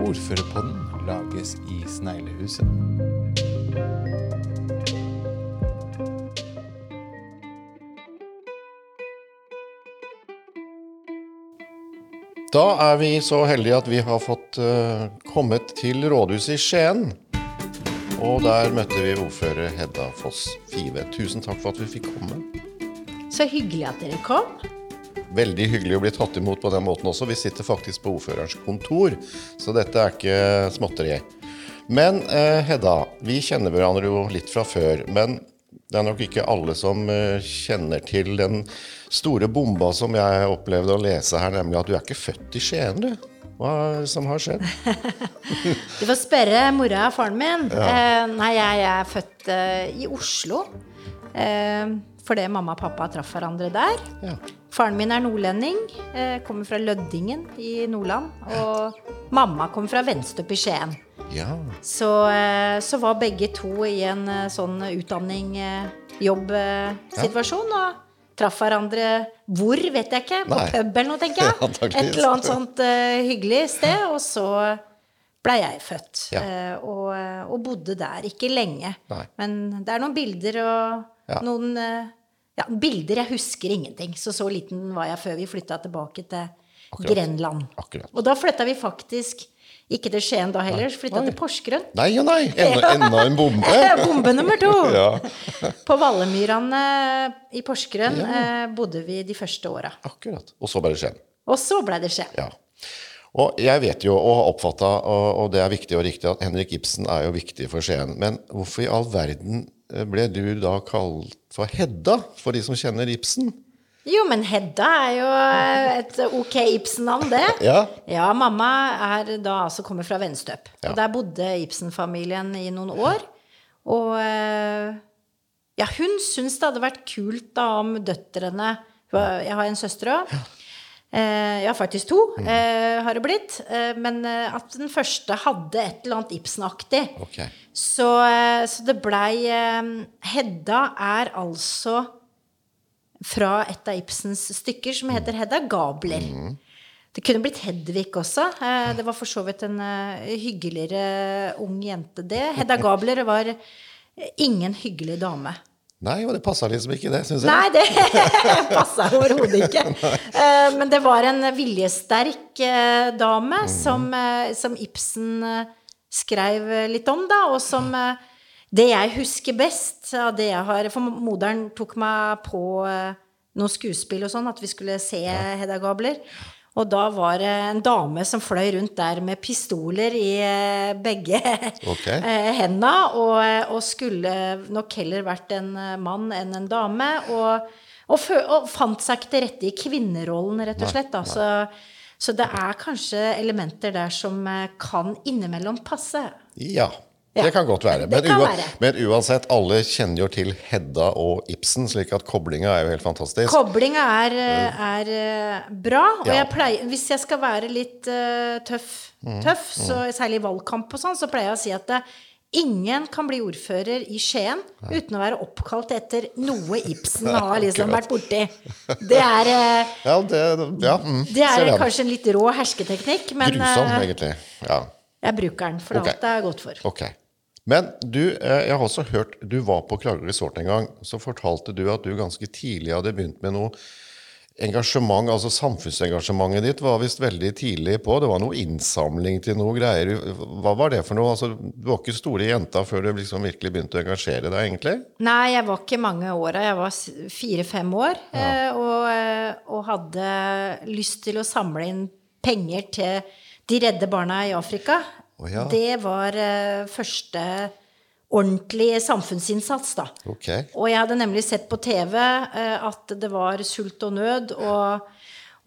Ordførerpodden lages i Sneglehuset. Da er vi så heldige at vi har fått uh, kommet til rådhuset i Skien. Og der møtte vi ordfører Hedda Foss Five. Tusen takk for at vi fikk komme. Så hyggelig at dere kom. Veldig hyggelig å bli tatt imot på den måten også. Vi sitter faktisk på ordførerens kontor, så dette er ikke småtteri. Men eh, Hedda, vi kjenner hverandre jo litt fra før. Men det er nok ikke alle som eh, kjenner til den store bomba som jeg opplevde å lese her, nemlig at du er ikke født i Skien, du. Hva er det som har skjedd? Du får spørre mora og faren min. Eh, nei, jeg er født eh, i Oslo. Eh, fordi mamma og pappa traff hverandre der. Ja. Faren min er nordlending. Eh, kommer fra Løddingen i Nordland. Og mamma kommer fra Venstøp i Skien. ja. Så, eh, så var begge to i en eh, sånn utdanning, eh, jobb-situasjon. Og traff hverandre hvor, vet jeg ikke. På pub eller noe, tenker jeg. Ja, Et eller annet sånt eh, hyggelig sted. Og så blei jeg født. Ja. eh, og, og bodde der. Ikke lenge. Nei. Men det er noen bilder og Ja. noen eh, ja, bilder. Jeg husker ingenting. Så så liten var jeg før vi flytta tilbake til Akkurat. Grenland. Akkurat. Og da flytta vi faktisk ikke til Skien da heller, flytta til Porsgrunn. Nei og nei! Enda, enda en bombe! Bombe nummer to! Ja, På Vallemyrene i Porsgrunn eh, bodde vi de første åra. akkurat. Og så ble det Skien. Og så ble det Skien. Ja. Og jeg vet jo og har oppfatta, og, og det er viktig og riktig, at Henrik Ibsen er jo viktig for Skien. Men hvorfor i all verden ble du da kalt for Hedda, for de som kjenner Ibsen? Jo, men Hedda er jo eh, et ok Ibsen-navn, det. Ja. Ja, mamma er da altså kommer fra Venstøp. Ja. Og der bodde Ibsen-familien i noen år. Og eh, ja, hun syns det hadde vært kult da om døtrene Jeg har en søster òg. Eh, ja, faktisk to eh, har det blitt. Eh, men eh, at den første hadde et eller annet Ibsen-aktig. Okay. Så, eh, så det blei eh, Hedda er altså fra et av Ibsens stykker som heter Hedda Gabler. Det kunne blitt Hedvig også. Eh, Det var for så vidt en hyggeligere ung jente, det. Hedda Gabler var ingen hyggelig dame. Nei, og det passa liksom ikke, det, syns jeg. Nei, det passa overhodet ikke. Eh, Men det var en viljesterk dame dame som, eh, som Ibsen eh, skrev litt om, da, og som eh, Det jeg husker best av det jeg har For moderen tok meg på eh, noe skuespill og sånn, at vi skulle se Hedda Gabler. Og da var det en dame som fløy rundt der med pistoler i eh, begge Ok. eh, henda, og, og skulle nok heller vært en eh, mann enn en dame. Og, og, og fant seg ikke til rette i kvinnerollen, rett og slett. Da. Så, så det er kanskje elementer der som eh, kan innimellom passe. Ja, Ja, det kan godt være. Men, kan være. men uansett, alle kjenner jo til Hedda og Ibsen, slik at koblinga er jo helt fantastisk. Koblinga er, eh, er eh, bra, og Ja. jeg pleier, hvis jeg skal være litt uh, tøff, Mm, så, særlig i valgkamp og sånn, så pleier jeg å si at det, ingen kan bli ordfører i Skien uten å være oppkalt etter noe Ibsen har liksom vært borti. Det er, uh, Ja, det, ja, mm, det er kanskje en litt rå hersketeknikk, men Grusom, eh, egentlig. Ja. Jeg bruker den, for okay. alt er godt for. Ok. Men du, eh, jeg har også hørt Du var på Kragerø Resort en gang. Så fortalte du at du ganske tidlig hadde begynt med noe engasjement. Altså samfunnsengasjementet ditt var visst veldig tidlig på. Det var noe innsamling til noe greier. Hva var det for noe? Altså, du var ikke store jenta før du liksom virkelig begynte å engasjere deg, egentlig? Nei, jeg var ikke mange åra. Jeg var fire-fem år. ja. Og, eh, og hadde lyst til å samle inn penger til de redde barna i Afrika. Oh, ja. Det var uh, første ordentlige samfunnsinnsats, da. Okay. Og jeg hadde nemlig sett på TV uh, at det var sult og nød, og,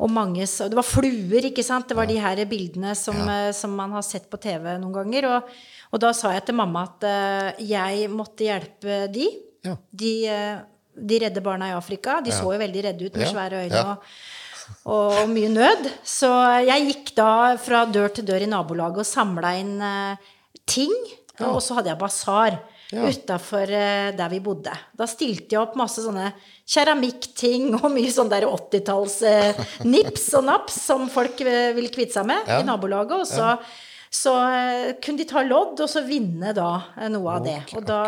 og mange så, Det var fluer, ikke sant? Det var de her bildene som, eh, som man har sett på TV noen ganger. Og, og da sa jeg til mamma at eh, jeg måtte hjelpe de. Ja. De, eh, de redde barna i Afrika. De så jo veldig redde ut med Ja, svære øyne. ja. og og, og mye nød. Så jeg gikk da fra dør til dør i nabolaget og samla inn eh, ting. Og så hadde jeg basar Ja. utafor eh, der vi bodde. Da stilte jeg opp masse sånne keramikkting og mye sånn der 80-talls eh, nips og naps som folk eh, ville kvitte seg med Ja. i nabolaget. Og så så eh, kunne de ta lodd, og så vinne da noe av det. Og da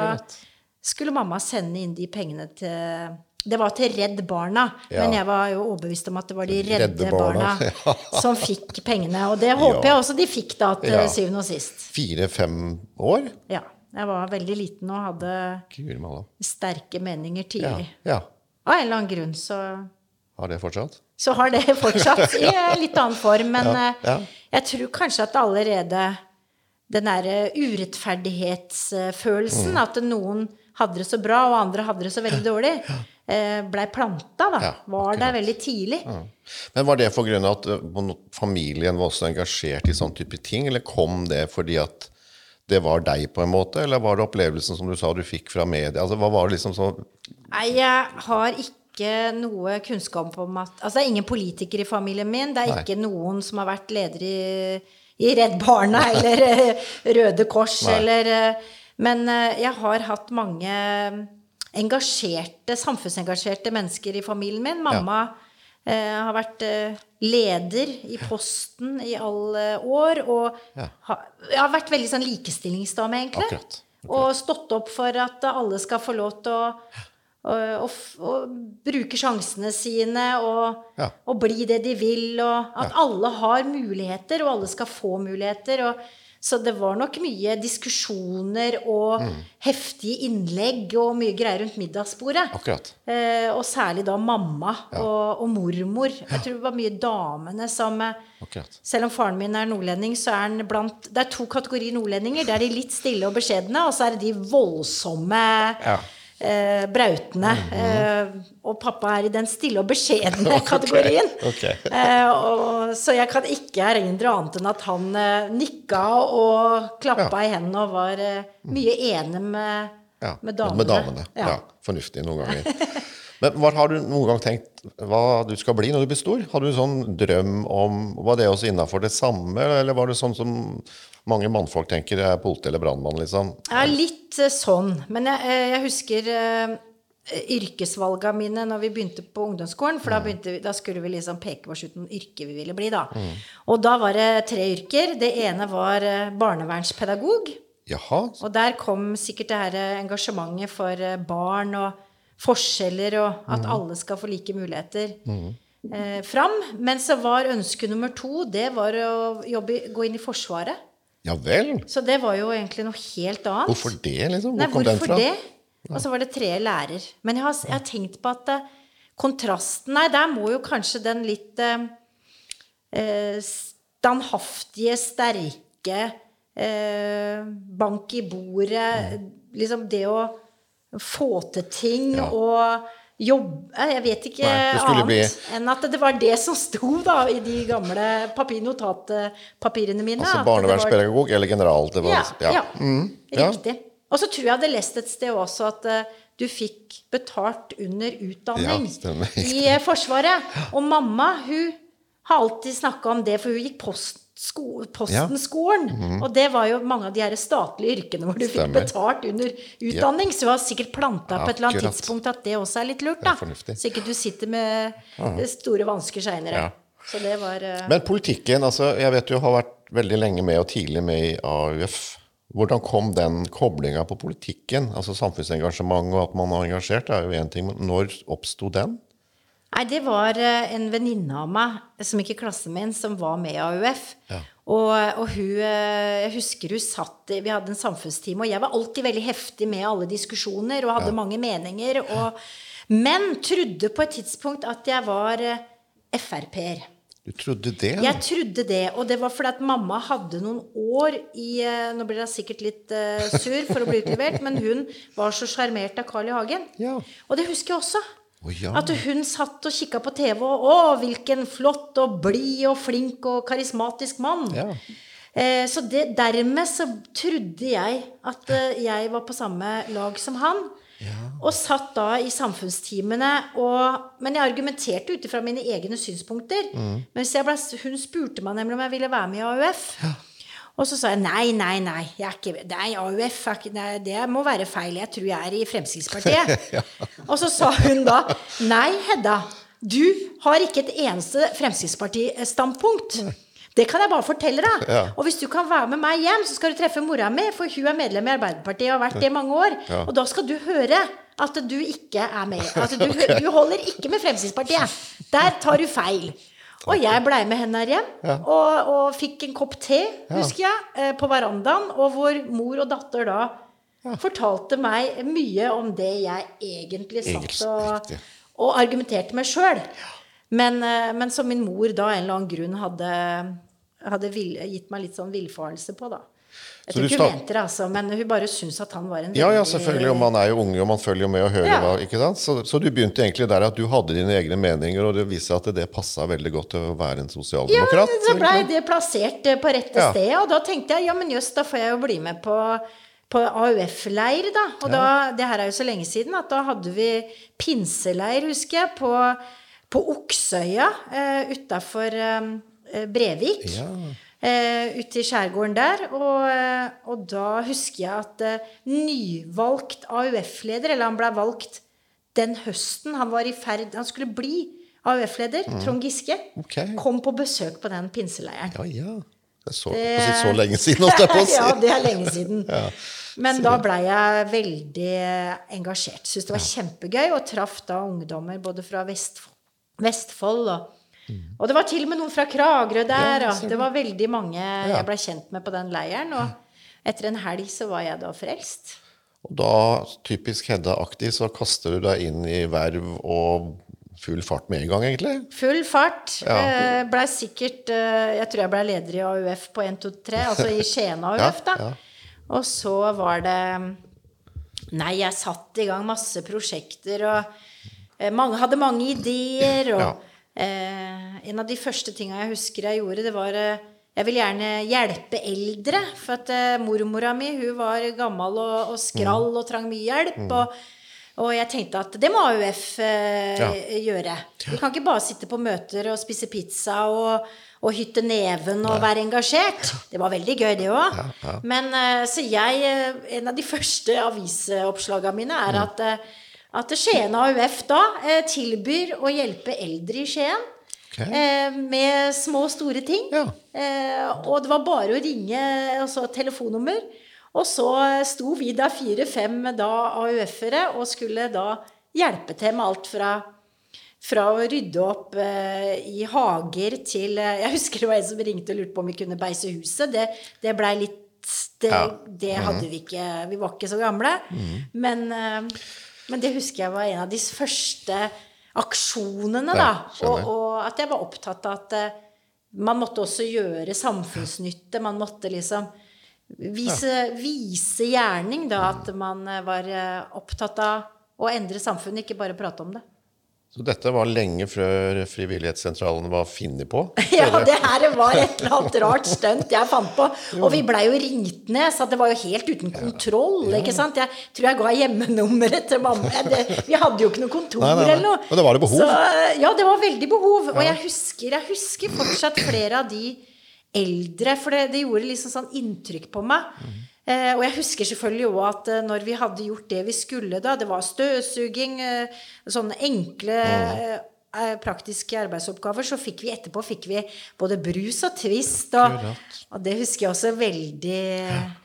skulle mamma sende inn de pengene til det var til Redd Barna, Ja. men jeg var jo overbevist om at det var de redde, Redde Barna, barna, som fikk pengene. Og det håper Ja. jeg også de fikk da til Ja. syvende og sist. Fire-fem år? Ja. Jeg var veldig liten og hadde Guri sterke meninger tidlig. ja. Av en eller annen grunn så, Har det fortsatt? så har det fortsatt i litt annen form. Men Ja, eh, ja. jeg tror kanskje at allerede den derre urettferdighetsfølelsen, Mm. at noen hadde det så bra, og andre hadde det så veldig dårlig, eh, blei planta, da. Ja, var der veldig tidlig. Men Var det av at uh, familien var også engasjert i sånn type ting, eller kom det fordi at det var deg, på en måte? Eller var det opplevelsen som du sa du fikk fra media? Altså, hva var det liksom så Nei, jeg har ikke noe kunnskap om at Altså, det er ingen politikere i familien min. Det er Nei. ikke noen som har vært leder i, i Redd Barna eller eh, Røde Kors Nei. eller eh, Men eh, jeg har hatt mange engasjerte, samfunnsengasjerte mennesker i familien min. Mamma eh, har vært eh, leder i Posten i alle år, og Ja. har, har vært veldig sånn likestillingsdame, egentlig. Akkurat. Og stått opp for at alle skal få lov til å, og, og, bruke sjansene sine og, Ja. og bli det de vil, og at alle har muligheter, og alle skal få muligheter. Og, så det var nok mye diskusjoner og Mm. heftige innlegg og mye greier rundt middagsbordet. Akkurat. Eh, og særlig da mamma og, og mormor. Jeg tror det var mye damene som eh, Akkurat. selv om faren min er nordlending, så er han blant Det er to kategorier nordlendinger. Det er de litt stille og beskjedne, og så er det de voldsomme Ja. Eh, brautene. eh, og pappa er i den stille og beskjedne kategorien. Okay. Eh, og, så jeg kan ikke erindre annet enn at han eh, nikka og klappa i hendene og var eh, mye enig med, Ja. med damene. Med damene. Ja. Fornuftig noen ganger. Men hva har du noen gang tenkt hva du skal bli når du blir stor? Hadde du en sånn drøm om Var det også innafor det samme, eller var det sånn som mange mannfolk tenker, er politi eller brannmann, liksom? Ja, litt eh, sånn. Men jeg, eh, jeg husker uh, yrkesvalga mine når vi begynte på ungdomsskolen. For da, vi, da skulle vi liksom peke oss ut noen yrker vi ville bli, da. Og da var det tre yrker. Det ene var barnevernspedagog. Jaha. Og der kom sikkert det her engasjementet for barn og forskjeller og at alle skal få like muligheter eh, fram. Men så var ønske nummer to det var å jobbe, gå inn i Forsvaret. Ja vel? Så det var jo egentlig noe helt annet. Hvorfor det, liksom? Hvor Nei, kom den fra? det? Og så var det tre lærer. Men jeg har, jeg har tenkt på at uh, kontrasten Nei, der må jo kanskje den litt uh, standhaftige, sterke, uh, bank i bordet Liksom det å få til ting Ja. og jobbe Jeg vet ikke Nei, annet bli- enn at det var det som sto da i de gamle papir, notatpapirene mine. Altså var- barnevernspedagog eller general? Det var, ja, ja. Mm, riktig. Og så tror jeg jeg hadde lest et sted også at eh, du fikk betalt under utdanning Ja, i eh, Forsvaret. Og mamma hun har alltid snakka om det, for hun gikk post, sko, Postenskolen. Og det var jo mange av de her statlige yrkene hvor du fikk Mhm. Betalt under utdanning. Så du har sikkert planta på et eller annet tidspunkt at det også er litt lurt, da. Så ikke du sitter med eh, store vansker seinere. Ja. Så det var eh, Men politikken, altså, jeg vet du har vært veldig lenge med og tidlig med i AUF. Hvordan kom den koblinga på politikken? Altså Samfunnsengasjement og at man har engasjert, er jo én ting, men når oppsto den? Nei, det var eh, en venninne av meg, som gikk i klassen min, som var med i AUF. Og, og hun eh, Jeg husker hun satt Vi hadde en samfunnstime, og jeg var alltid veldig heftig med alle diskusjoner og hadde mange meninger. Og, men trodde på et tidspunkt at jeg var eh, Frp-er. Du trodde det? Jeg trodde det, og det var fordi at mamma hadde noen år i Nå blir hun sikkert litt uh, sur for å bli utlevert, men hun var så sjarmert av Carl I. Hagen. Ja. Og det husker jeg også. Å, ja. At hun satt og kikka på TV, og å, hvilken flott og blid og flink og karismatisk mann. Ja. Eh, så det, dermed så trodde jeg at eh, jeg var på samme lag som han. Og satt da i samfunnstimene og Men jeg argumenterte ut ifra mine egne synspunkter. Mens jeg ble, hun spurte meg nemlig om jeg ville være med i AUF. Og så sa jeg nei, nei, nei. Jeg er ikke, nei AUF er ikke, nei, det må være feil. Jeg tror jeg er i Fremskrittspartiet. Og så sa hun da nei, Hedda. Du har ikke et eneste Fremskrittsparti-standpunkt. Det kan jeg bare fortelle deg. Ja. Og hvis du kan være med meg hjem, så skal du treffe mora mi, for hun er medlem i Arbeiderpartiet og har vært det i mange år. Ja. Og da skal du høre at du ikke er med. At du, du holder ikke med Fremskrittspartiet. Der tar du feil. Og jeg blei med henne her hjem, og, og fikk en kopp te, husker jeg, eh, på verandaen, og hvor mor og datter da fortalte meg mye om det jeg egentlig satt og, og argumenterte med sjøl. Men, eh, men som min mor da en eller annen grunn hadde, hadde gitt meg litt sånn villfarelse på, da. Jeg Så tror du ikke hun mente det, altså, men hun bare syntes at han var en Ja, ja, selvfølgelig. Og man er jo unge, og man følger jo med og hører Ja. hva ikke sant? Så, så du begynte egentlig der at du hadde dine egne meninger, og det viste seg at det passa veldig godt til å være en sosialdemokrat? Ja, så blei det plassert eh, på rette Ja. sted, og da tenkte jeg ja, men jøss, da får jeg jo bli med på, på AUF-leir, da. Og da, det her er jo så lenge siden at da hadde vi pinseleir, husker jeg, på, på Oksøya eh, utafor Brevik. Ja. Eh, ute i skjærgården der. Og, eh, og da husker jeg at eh, nyvalgt AUF-leder, eller han ble valgt den høsten han var i ferd Han skulle bli AUF-leder, Trond Giske, okay. Kom på besøk på den pinseleiren. Ja, ja. Det er så, det... så lenge siden, holdt jeg på å si. ja, det er lenge siden. Men da blei jeg veldig engasjert. Syntes det var kjempegøy, og traff da ungdommer både fra Vestfold, Vestfold og Og det var til og med noen fra Kragerø der, Ja, det var veldig mange jeg blei kjent med på den leiren. Og etter en helg så var jeg da frelst. Og da, typisk Hedda-aktig, så kaster du deg inn i verv og full fart med en gang, egentlig. Full fart. Ja. Eh, blei sikkert eh, Jeg tror jeg blei leder i AUF på 1, 2, 3, altså i Skien AUF, da. ja. Og så var det Nei, jeg satte i gang masse prosjekter og eh, mange, hadde mange ideer. Og Ja. Eh, en av de første tinga jeg husker jeg gjorde, det var eh, Jeg vil gjerne hjelpe eldre. For at eh, mormora mi hun var gammel og, og skrall Mm. og trang mye hjelp. Og, og jeg tenkte at det må AUF eh, Ja. gjøre. Vi kan ikke bare sitte på møter og spise pizza og, og hytte neven og være engasjert. Det var veldig gøy, det òg. Men eh, så jeg eh, En av de første avisoppslagene mine er at, eh, at Skien AUF da eh, tilbyr å hjelpe eldre i Skien. Okay. Eh, med små og store ting. Ja. Eh, og det var bare å ringe altså telefonnummer. Og så sto vi da fire-fem da AUF-ere og skulle da hjelpe til med alt fra fra å rydde opp eh, i hager til eh, Jeg husker det var en som ringte og lurte på om vi kunne beise huset. Det, det blei litt Det, Ja. det hadde vi ikke Vi var ikke så gamle. Men, eh, men det husker jeg var en av de første aksjonene, da. Ja, og, og at jeg var opptatt av at uh, man måtte også gjøre samfunnsnytte. Man måtte liksom vise, vise gjerning, da. At man eh, var eh, opptatt av å endre samfunnet, ikke bare prate om det. Så dette var lenge før frivillighetssentralene var funnet på? Ja, det her var et eller annet rart stunt jeg fant på. Og vi blei jo ringt ned, så det var jo helt uten kontroll. ikke sant? Jeg tror jeg ga hjemmenummeret til mamma. Det, vi hadde jo ikke noe kontor Nei, nei, nei. eller noe. Og det var det behov? Så, ja, det var veldig behov. Og jeg husker, jeg husker fortsatt flere av de eldre, for det, det gjorde liksom sånn inntrykk på meg. Eh, og jeg husker selvfølgelig òg at eh, når vi hadde gjort det vi skulle da, det var støvsuging, eh, sånne enkle eh, praktiske arbeidsoppgaver, så fikk vi etterpå fikk vi både brus og twist. Og, og det husker jeg også veldig,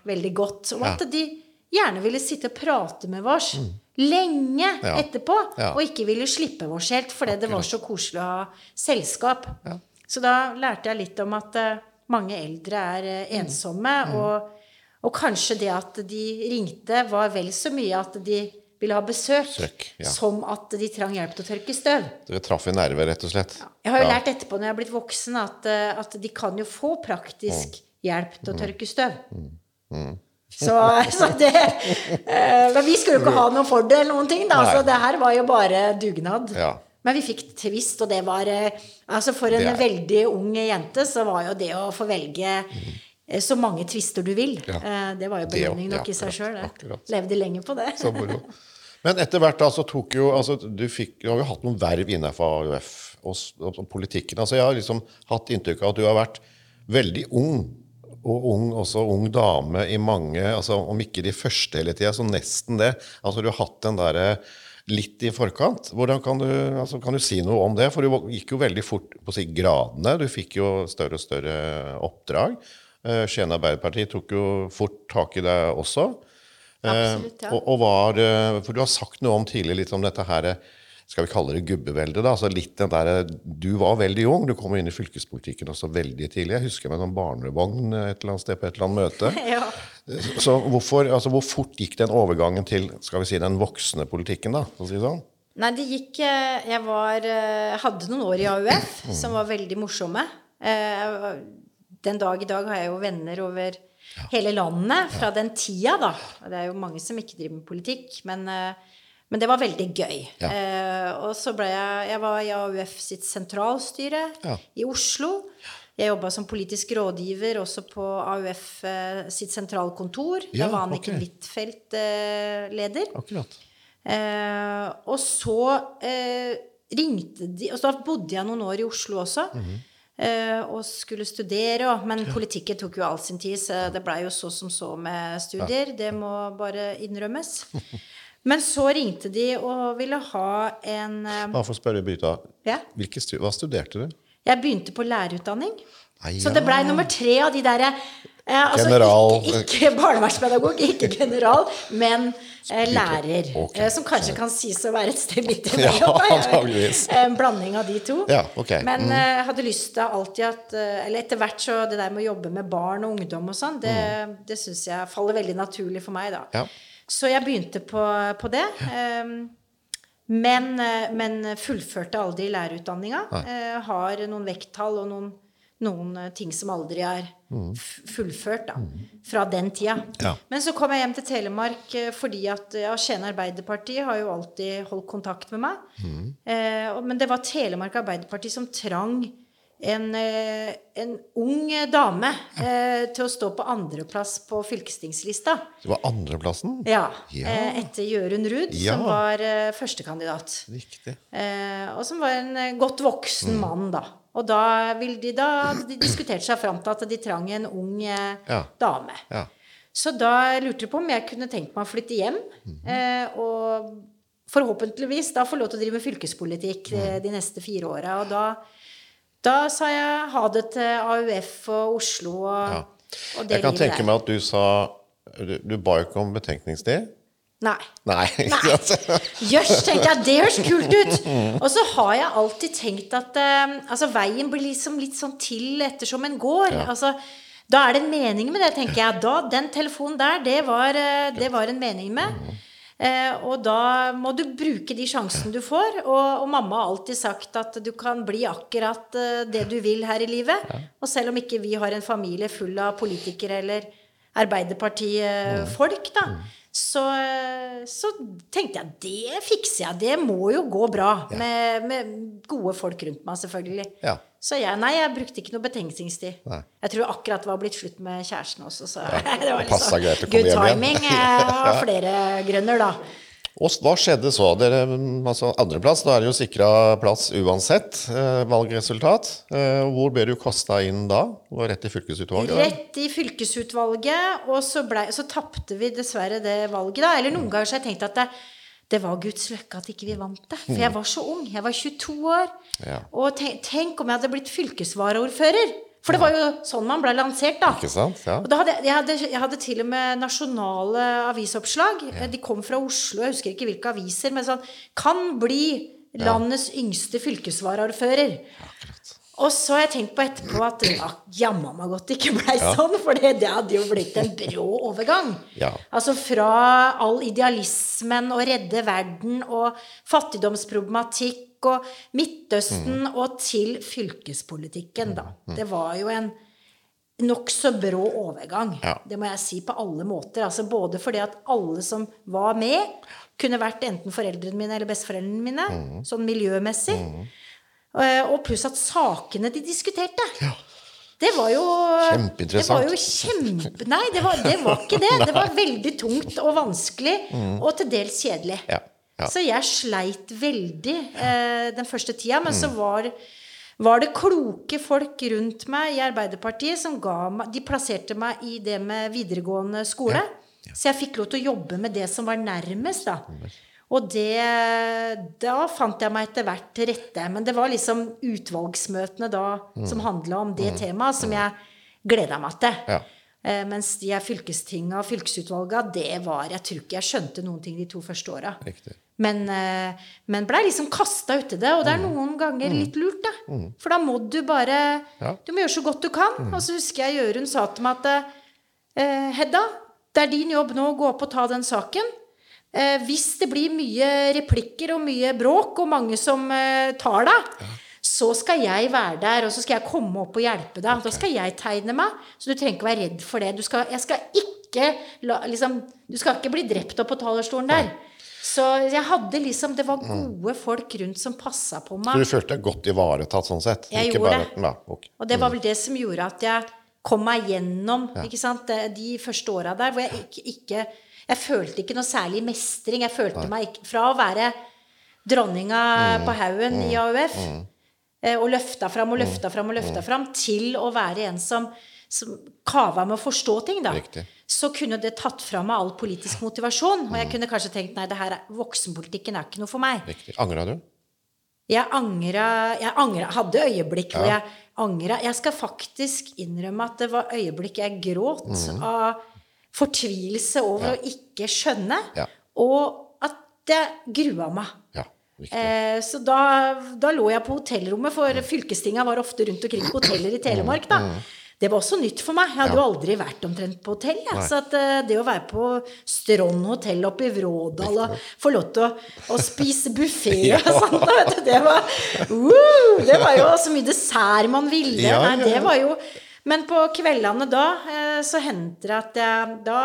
veldig godt. Og at de gjerne ville sitte og prate med oss lenge Mm. Ja. etterpå, Ja. og ikke ville slippe oss helt, fordi det var så koselig å ha selskap. Så da lærte jeg litt om at mange eldre er ensomme, Mm. og, og kanskje det at de ringte, var vel så mye at de ville ha besøk, Søk, ja. som at de trang hjelp til å tørke støv. Dere traff i nerver, rett og slett? Jeg har jo Ja. lært etterpå når jeg har blitt voksen, at, eh, at de kan jo få praktisk Mm. hjelp til å tørke støv. Så, så det eh, Men vi skulle jo ikke ha noen fordel noen ting, da. Nei. Så det her var jo bare dugnad. Ja. Men vi fikk tvist, og det var eh, Altså for en veldig ung jente så var jo det å få velge eh, så mange tvister du vil, Ja. eh, det var jo belønning nok i seg sjøl. Levde lenge på det. Så moro. Men etter hvert da, så tok jo altså, du, fikk, du har jo hatt noen verv innenfor AUF og, og, og politikken. altså Jeg har liksom hatt inntrykk av at du har vært veldig ung. Og ung, også ung dame i mange altså Om ikke de første hele tida, så nesten det. Altså Du har hatt den derre litt i forkant. Hvordan kan du, altså, kan du si noe om det? For du gikk jo veldig fort på å si gradene. Du fikk jo større og større oppdrag. Eh, Skien Arbeiderparti tok jo fort tak i deg også. Eh, Absolutt, ja. og, og var, eh, for du har sagt noe om tidligere litt om dette her skal vi kalle det gubbeveldet. da, altså litt den der, Du var veldig ung, du kom inn i fylkespolitikken også veldig tidlig. Jeg husker med en barnevogn et eller annet sted på et eller annet møte. Ja. Så hvorfor, altså Hvor fort gikk den overgangen til skal vi si, den voksne politikken? da, for å si det sånn? Nei, det gikk Jeg var, hadde noen år i AUF som var veldig morsomme. Eh, Den dag i dag har jeg jo venner over hele landet fra den tida, da. Det er jo mange som ikke driver med politikk, men, eh, men det var veldig gøy. Ja. Eh, Og så ble jeg Jeg var i AUF sitt sentralstyre Ja. i Oslo. Jeg jobba som politisk rådgiver også på AUF eh, sitt sentralkontor. Ja, da var Anniken okay. Huitfeldt eh, leder. Akkurat. Eh, og så eh, ringte de Og så bodde jeg noen år i Oslo også. eh, og skulle studere, òg. men politikken tok jo all sin tid, så det blei jo så som så med studier. Det må bare innrømmes. Men så ringte de og ville ha en eh, Bare for å spørre Brita, Ja. hva studerte du? Jeg begynte på lærerutdanning. Nei, Så det blei nummer tre av de derre eh, altså, General- Ikke, ikke barnevernspedagog, ikke general, men eh, lærer. Okay. eh, som kanskje kan sies å være et sted midt Ja, imellom. da. En blanding av de to. Ja, okay. Mm. Men eh, jeg hadde lyst til alltid at eh, Eller etter hvert så det der med å jobbe med barn og ungdom og sånn, det, det syns jeg faller veldig naturlig for meg, da. Mm. Ja. Så jeg begynte på, på det. Um, men, eh, men fullførte aldri lærerutdanninga. Eh, har noen vekttall og noen, noen eh, ting som aldri er fullført da, fra den tida. Ja. Men så kom jeg hjem til Telemark eh, fordi at ja, Skien Arbeiderparti har jo alltid holdt kontakt med meg. Eh, men det var Telemark Arbeiderparti som trang en, eh, en ung dame eh, til å stå på andreplass på fylkestingslista. Det var andreplassen? Ja, Ja. eh, etter Jørund Ruud, Ja. som var eh, førstekandidat. Riktig. Eh, og som var en godt voksen Mm. mann, da. Og da, vil de, da de diskutert seg fram til at de trang en ung eh, Ja. dame. Ja. Så da lurte de på om jeg kunne tenkt meg å flytte hjem. Mhm. eh, og forhåpentligvis da få lov til å drive med fylkespolitikk Mhm. de neste fire åra. Og da, da sa jeg ha det til AUF og Oslo og, Ja. og det Jeg kan tenke meg at du sa Du, du ba jo ikke om betenkningstid? Nei. Nei. Jøss, tenkte jeg, det høres kult ut! Og så har jeg alltid tenkt at eh, altså, veien blir liksom litt sånn til ettersom en går. Altså, da er det en mening med det, tenker jeg. Da, den telefonen der, det var, eh, det var en mening med. Eh, og da må du bruke de sjansene du får. Og, og mamma har alltid sagt at du kan bli akkurat eh, det du vil her i livet. Og selv om ikke vi har en familie full av politikere eller Arbeiderparti-folk, da, så, eh, så tenkte jeg det fikser jeg. Det må jo gå bra med, med gode folk rundt meg, selvfølgelig. Ja. Så jeg, nei, jeg brukte ikke noe betenkningstid. Nei. Jeg tror akkurat det var blitt slutt med kjæresten også, så det var liksom, det good timing Jeg har flere grønner, da. Og hva skjedde så? Dere, altså Andreplass, da er det jo sikra plass uansett eh, valgresultat. Eh, hvor ble du kasta inn da? Og rett i fylkesutvalget? da? Rett i fylkesutvalget, og så, ble, så tapte vi dessverre det valget, da. Eller noen ganger så har jeg tenkt at det, det var Guds løkke at ikke vi vant det. For jeg var så ung. Jeg var 22 år. Ja. Og tenk, tenk om jeg hadde blitt fylkesvaraordfører! For det var jo sånn man ble lansert, da. Ikke sant? Ja. Og da hadde, jeg- hadde, jeg hadde til og med nasjonale avisoppslag. De kom fra Oslo, jeg husker ikke hvilke aviser, men sånn Kan bli landets yngste fylkesvaraordfører. Og så har jeg tenkt på etterpå at ja, jammen meg godt det ikke blei sånn, for det, det hadde jo blitt en brå overgang. Ja. Altså fra all idealismen og redde verden og fattigdomsproblematikk og Midtøsten og til fylkespolitikken, da. Det var jo en nokså brå overgang. Ja. Det må jeg si på alle måter. Altså både fordi at alle som var med, kunne vært enten foreldrene mine eller besteforeldrene mine, sånn miljømessig. Eh, Og pluss at sakene de diskuterte Det var jo Kjempeinteressant. Det var jo kjempe... Nei, det var, det var ikke det. Det var veldig tungt og vanskelig, og til dels kjedelig. Ja, ja. Så jeg sleit veldig eh, den første tida, men så var, var det kloke folk rundt meg i Arbeiderpartiet som ga meg De plasserte meg i det med videregående skole. Så jeg fikk lov til å jobbe med det som var nærmest, da. Og det Da fant jeg meg etter hvert til rette. Men det var liksom utvalgsmøtene da som handla om det temaet, som jeg gleda meg til. Ja. Eh, mens de her fylkestinga og fylkesutvalga, det var Jeg tror ikke jeg skjønte noen ting de to første åra. Men, eh, men blei liksom kasta uti det, og det er noen ganger litt lurt, da. For da må du bare Ja. Du må gjøre så godt du kan. Og så husker jeg Jørund sa til meg at eh, Hedda, det er din jobb nå å gå opp og ta den saken. Eh, hvis det blir mye replikker og mye bråk, og mange som eh, tar deg, så skal jeg være der, og så skal jeg komme opp og hjelpe deg. Da skal jeg tegne meg, så du trenger ikke være redd for det. Du skal, jeg skal ikke liksom, Du skal ikke bli drept opp på talerstolen der. Så jeg hadde liksom Det var gode folk rundt som passa på meg. Så du følte deg godt ivaretatt sånn sett? Jeg Ikke gjorde det. Ja, ok. Og det var vel det som gjorde at jeg kom meg gjennom sant? de første åra der, hvor jeg ikke, ikke Jeg følte ikke noe særlig mestring. Jeg følte meg ikke Fra å være dronninga Mm. på haugen i AUF, mm. og løfta fram og løfta Mm. fram og løfta fram, til å være en som, som kava med å forstå ting, da. Riktig. Så kunne det tatt fra meg all politisk motivasjon. Og Mm. jeg kunne kanskje tenkt nei, det her er, voksenpolitikken er ikke noe for meg. Riktig. Angra du? Jeg angra Jeg angra, hadde øyeblikk hvor Ja. jeg angra. Jeg skal faktisk innrømme at det var øyeblikk jeg gråt mm. av fortvilelse over å ikke skjønne, Ja. og at jeg grua meg. Ja. Eh, så da, da lå jeg på hotellrommet, for fylkestinga var ofte rundt omkring på hoteller i Telemark. da. Mhm. Det var også nytt for meg. Jeg hadde jo aldri vært omtrent på hotell. Ja. Så at, uh, det å være på Strond hotell oppe i Vrådal og få lov til å, å spise buffé og sånt, da, vet du, det var uh, Det var jo så mye dessert man ville. Ja, Nei, ja, det var jo Men på kveldene da eh, så hendte det at jeg da,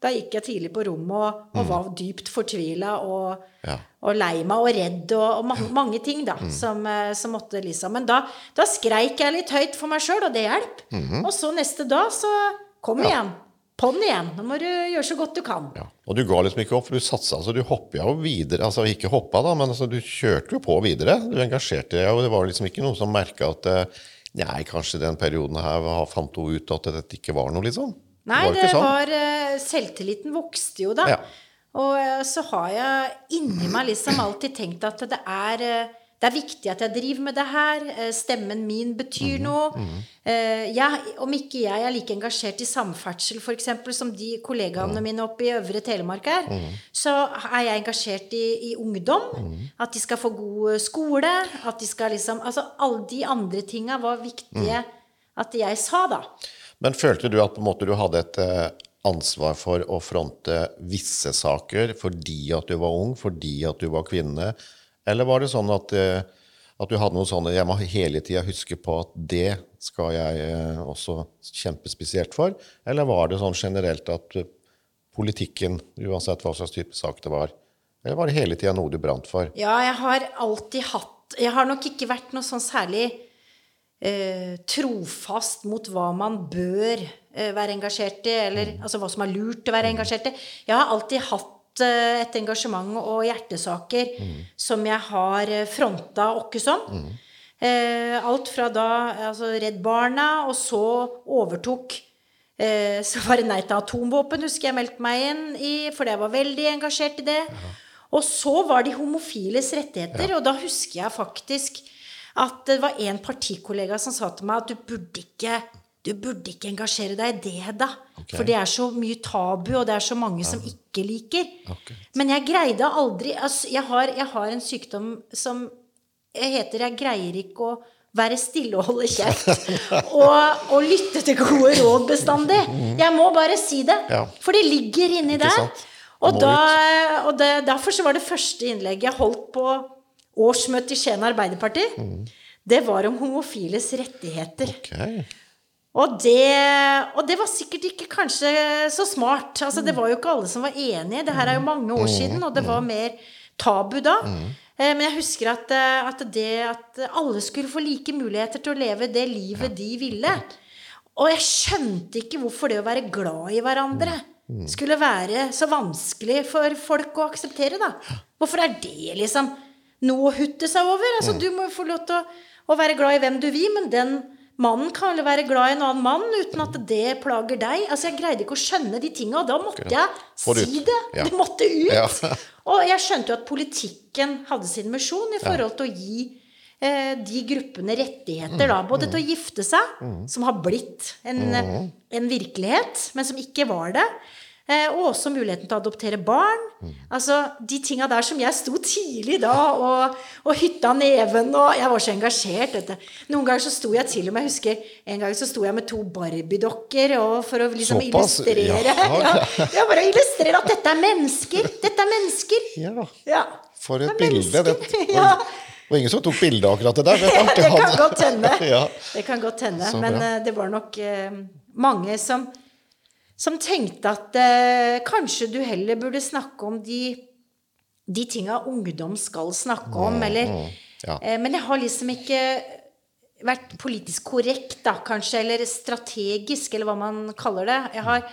da gikk jeg tidlig på rommet og, og var dypt fortvila og, Mm. Ja. og lei meg og redd og, og mange, mange ting da Mm. som, eh, som måtte liksom Men da, da skreik jeg litt høyt for meg sjøl, og det hjalp. Mm-hmm. Og så neste dag så kom igjen. På'n igjen. Nå må du gjøre så godt du kan. Ja. Og du ga liksom ikke opp, for du satsa. Altså, du hoppa jo videre. Altså ikke hoppa, da, men altså, du kjørte jo på videre. Du engasjerte deg, og det var liksom ikke noen som merka at eh, Nei, kanskje den perioden her fant hun ut at dette ikke var noe, liksom. Nei, det var, det var eh, Selvtilliten vokste jo da. Ja. Og eh, så har jeg inni meg liksom alltid tenkt at det er eh, det er viktig at jeg driver med det her. eh, Stemmen min betyr Mhm, noe. Eh, Jeg, om ikke jeg er like engasjert i samferdsel for eksempel, som de kollegaene mine oppe i Øvre Telemark er, Mhm. så er jeg engasjert i, i ungdom. At de skal få god skole. At de skal liksom Altså alle de andre tinga var viktige at jeg sa, da. Men følte du at på en måte du hadde et eh, ansvar for å fronte visse saker fordi at du var ung, fordi at du var kvinne? Eller var det sånn at, eh, at du hadde noe sånn Jeg må hele tida huske på at det skal jeg eh, også kjempe spesielt for? Eller var det sånn generelt at eh, politikken, uansett hva slags type sak det var, eller var det hele tida noe du brant for? Ja, jeg har alltid hatt Jeg har nok ikke vært noe sånn særlig eh, trofast mot hva man bør eh, være engasjert i, eller altså hva som er lurt å være engasjert i. Jeg har alltid hatt et engasjement og hjertesaker som jeg har eh, fronta åkke som. Eh, alt fra da altså Redd Barna, og så overtok eh, Så var det nei til atomvåpen, husker jeg meldte meg inn i, for jeg var veldig engasjert i det. Og så var det homofiles rettigheter, og da husker jeg faktisk at det var en partikollega som sa til meg at du burde ikke du burde ikke engasjere deg i det, Hedda. Okay. For det er så mye tabu, og det er så mange som ikke liker. Okay. Men jeg greide aldri altså, jeg, har, jeg har en sykdom som heter Jeg greier ikke å være stille og holde kjeft. og, og lytte til gode råd bestandig. Jeg må bare si det. Ja. For det ligger inni der. Og, da, og det, derfor så var det første innlegget jeg holdt på årsmøtet i Skien Arbeiderparti. Mm. Det var om homofiles rettigheter. Ok. Og det, og det var sikkert ikke kanskje så smart. Altså, det var jo ikke alle som var enige. Det her er jo mange år siden, og det var mer tabu da. Eh, Men jeg husker at, eh, at det at alle skulle få like muligheter til å leve det livet de ville. Og jeg skjønte ikke hvorfor det å være glad i hverandre skulle være så vanskelig for folk å akseptere, da. Hvorfor er det liksom noe å hutte seg over? Altså, du må jo få lov til å, å være glad i hvem du vil, men den Mannen kan vel være glad i en annen mann uten at det plager deg. Altså, Jeg greide ikke å skjønne de tinga, da måtte jeg det si det. Ja. Det måtte ut. Ja. Og jeg skjønte jo at politikken hadde sin misjon i forhold til å gi eh, de gruppene rettigheter, da. Både til å gifte seg, som har blitt en, en virkelighet, men som ikke var det. Eh, og også muligheten til å adoptere barn. Altså de tinga der som jeg sto tidlig da og, og hytta neven og Jeg var så engasjert. Dette. Noen ganger så sto jeg til og med Jeg husker en gang så sto jeg med to Barbie-dokker for å liksom Såpass? illustrere Ja. ja, for illustrere at dette er mennesker. Dette er mennesker. Ja, Ja. for et bilde. Det var ingen som tok bilde av akkurat det der. Det, det kan godt hende. Ja. Det kan godt hende. Men eh, det var nok uh, mange som, som tenkte at eh, kanskje du heller burde snakke om de, de tinga ungdom skal snakke om, eller ja. eh, Men jeg har liksom ikke vært politisk korrekt, da, kanskje, eller strategisk, eller hva man kaller det. Jeg har,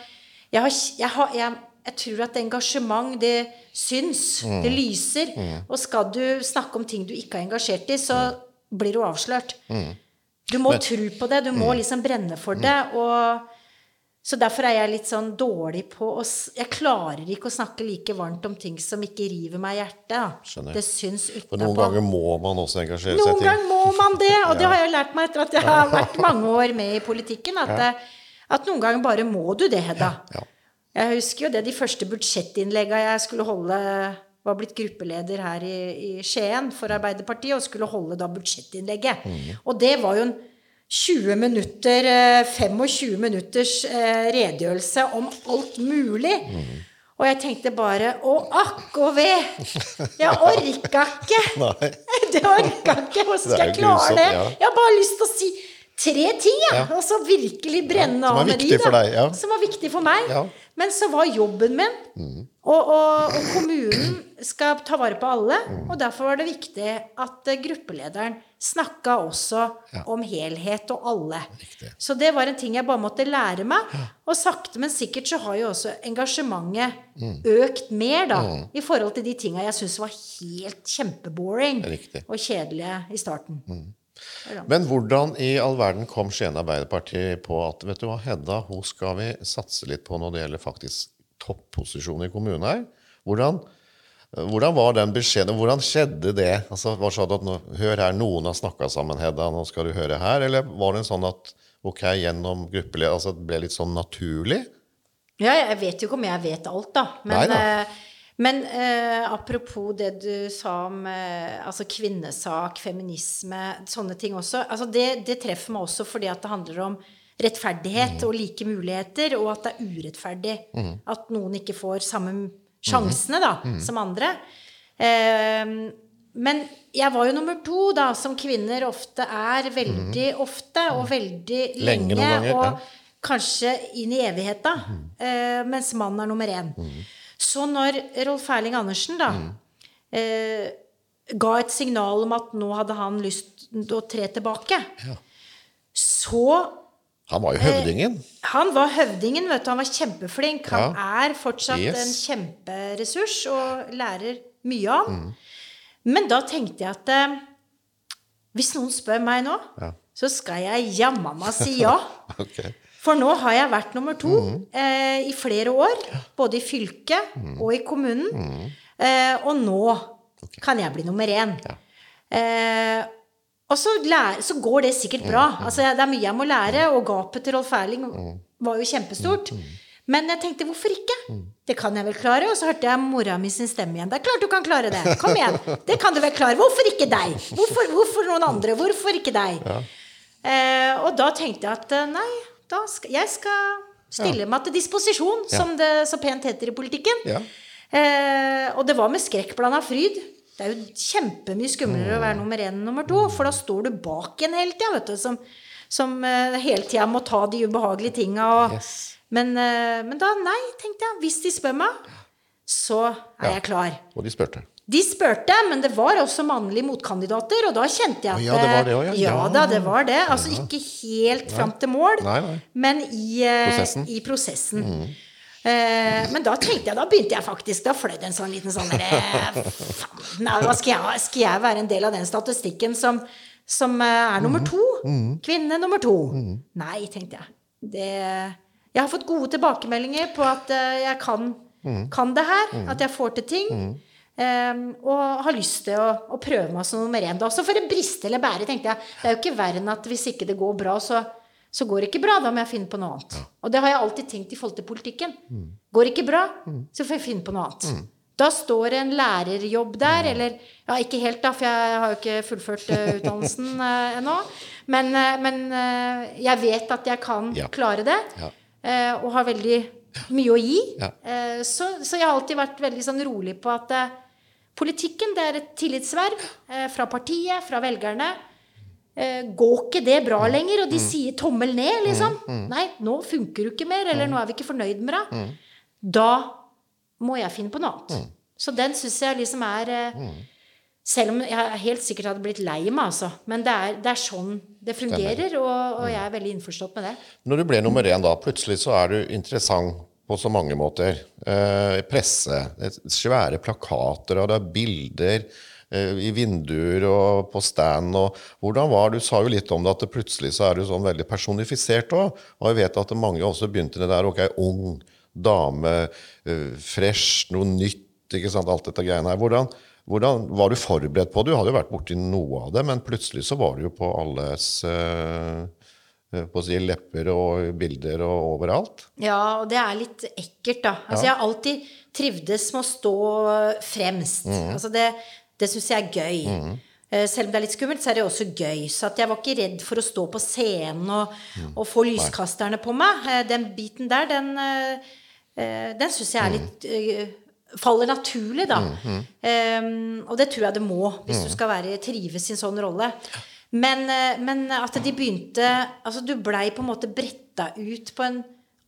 jeg har, jeg har jeg, jeg tror at engasjement, det syns. Det lyser. Og skal du snakke om ting du ikke er engasjert i, så blir du avslørt. Du må tro på det. Du må liksom brenne for det. Og så derfor er jeg litt sånn dårlig på å Jeg klarer ikke å snakke like varmt om ting som ikke river meg i hjertet. Skjønner. Det syns For noen ganger må man også engasjere seg Noen i ting. ganger må man det, og det har jeg lært meg etter at jeg har vært mange år med i politikken. At, ja. at noen ganger bare må du det, Hedda. Ja. Jeg husker jo det de første budsjettinnlegga jeg skulle holde var blitt gruppeleder her i, i Skien for Arbeiderpartiet og skulle holde da budsjettinnlegget. Og det var jo en 20 minutter, eh, 25 minutters eh, redegjørelse om alt mulig. Og jeg tenkte bare Å, akk og ve! Jeg orka ikke! Det orka ikke! Hvordan skal jeg klare det? ja. Jeg har bare lyst til å si tre ting, jeg. Ja. Og så virkelig brenne Ja, av med de, da. Som var viktig for meg. Men så var jobben min og, og, og kommunen skal ta vare på alle. Og derfor var det viktig at eh, gruppelederen snakka også Ja. om helhet og alle. Riktig. Så det var en ting jeg bare måtte lære meg. Og sakte, men sikkert så har jo også engasjementet Mm. økt mer, da. I forhold til de tinga jeg syntes var helt kjempeboring Mm. og kjedelige i starten. Men hvordan i all verden kom Skien Arbeiderparti på at vet du hva, Hedda hun skal vi satse litt på når det gjelder faktisk topposisjon i kommunen her? Hvordan, hvordan var den beskjeden? Hvordan skjedde det? Altså, var det sånn at nå, Hør her, noen har snakka sammen, Hedda, nå skal du høre her. Eller var det en sånn at ok, gjennom gruppeleder altså, Det ble litt sånn naturlig? Ja, jeg vet jo ikke om jeg vet alt, da. Men, Nei da. Men eh, apropos det du sa om eh, altså kvinnesak, feminisme, sånne ting også. Altså det, det treffer meg også fordi at det handler om rettferdighet og like muligheter, og at det er urettferdig at noen ikke får samme sjansene da, som andre. Eh, men jeg var jo nummer to, da, som kvinner ofte er. Veldig ofte, og veldig Lenge lenge. ganger, og ja. kanskje inn i evigheta, eh, mens mannen er nummer én. Så når Rolf Erling Andersen da eh, ga et signal om at nå hadde han lyst til å tre tilbake, så Han var jo høvdingen. Han var høvdingen, vet du. Han var kjempeflink. Han er fortsatt Yes. en kjemperessurs og lærer mye av. Mm. Men da tenkte jeg at eh, hvis noen spør meg nå, Ja. så skal jeg jammen meg si ja. Ok. For nå har jeg vært nummer to Mm. eh, i flere år. Både i fylket og i kommunen. Mm. Eh, og nå kan jeg bli nummer én. Eh, og så, lære, så går det sikkert bra. Altså, det er mye jeg må lære, og gapet til Rolf Erling var jo kjempestort. Men jeg tenkte, hvorfor ikke? Det kan jeg vel klare. Og så hørte jeg mora mi sin stemme igjen. Det er klart du kan klare det. Kom igjen. Det kan du vel klare. Hvorfor ikke deg? Hvorfor, hvorfor noen andre? Hvorfor ikke deg? Eh, og da tenkte jeg at eh, nei, da skal, jeg skal stille meg til disposisjon, som det så pent heter i politikken. Ja. Eh, og det var med skrekkblanda fryd. Det er jo kjempemye skumlere å være nummer én enn nummer to, for da står du bak en hele tida, vet du, som, som eh, hele tida må ta de ubehagelige tinga. Og, Yes. men, eh, men da, nei, tenkte jeg. Hvis de spør meg, så er jeg klar. Og de spurte. De spurte, men det var også mannlige motkandidater, og da kjente jeg at ja, det var det også, ja. ja. Ja. da, det var det. Altså ikke helt fram til mål, Nei, nei. men i eh, Prosessen. Mm. I prosessen. Eh, men da tenkte jeg, da begynte jeg faktisk Da fløy det en sånn liten sånn derre Faen, skal jeg, skal jeg være en del av den statistikken som som eh, er nummer to. Mm. Kvinne nummer to. Nei, tenkte jeg. Det, jeg har fått gode tilbakemeldinger på at eh, jeg kan, Mm. kan det her. At jeg får til ting. Eh, og har lyst til å, å prøve meg som nummer én. Da. Så for det briste eller bære, tenkte jeg. Det er jo ikke verre enn at hvis ikke det går bra, så, så går det ikke bra. Da må jeg finne på noe annet. Og det har jeg alltid tenkt i forhold til politikken. Går det ikke bra, så får jeg finne på noe annet. Da står det en lærerjobb der, eller Ja, ikke helt, da, for jeg har jo ikke fullført uh, utdannelsen uh, ennå. Men, uh, men jeg vet at jeg kan Ja. klare det, Ja. og har veldig mye å gi. Så, så jeg har alltid vært veldig sånn rolig på at politikken det er et tillitsverv eh, fra partiet, fra velgerne. Eh, går ikke det bra lenger, og de sier tommel ned, liksom? Nei, nå funker du ikke mer, eller nå er vi ikke fornøyd med deg. Da må jeg finne på noe annet. Så den syns jeg liksom er eh, Selv om jeg helt sikkert hadde blitt lei meg, altså. Men det er, det er sånn det fungerer, og, og jeg er veldig innforstått med det. Når du ble nummer én, da, plutselig så er du interessant på så mange måter. Eh, presse, er svære plakater, og det er bilder eh, i vinduer og på stand. Og hvordan var Du sa jo litt om det, at det plutselig så er du sånn veldig personifisert òg. Og jeg vet at mange også begynte det der. Ok, ung, dame, eh, fresh, noe nytt, ikke sant, alt dette greiene her. Hvordan, hvordan var du forberedt på det? Du hadde jo vært borti noe av det, men plutselig så var du jo på alles eh, eh, på å si lepper og bilder og overalt. Ja, og det er litt ekkelt, da. Altså, Jeg har alltid trivdes med å stå fremst. Altså, det det syns jeg er gøy. Mm. Selv om det er litt skummelt, så er det også gøy. Så at jeg var ikke redd for å stå på scenen og, og få lyskasterne på meg. Eh, Den biten der, den, eh, eh, den syns jeg er litt eh, Faller naturlig, da. Um, og det tror jeg det må, hvis du skal være, trives i en sånn rolle. Men, eh, men at de begynte Altså, du blei på en måte bretta ut på en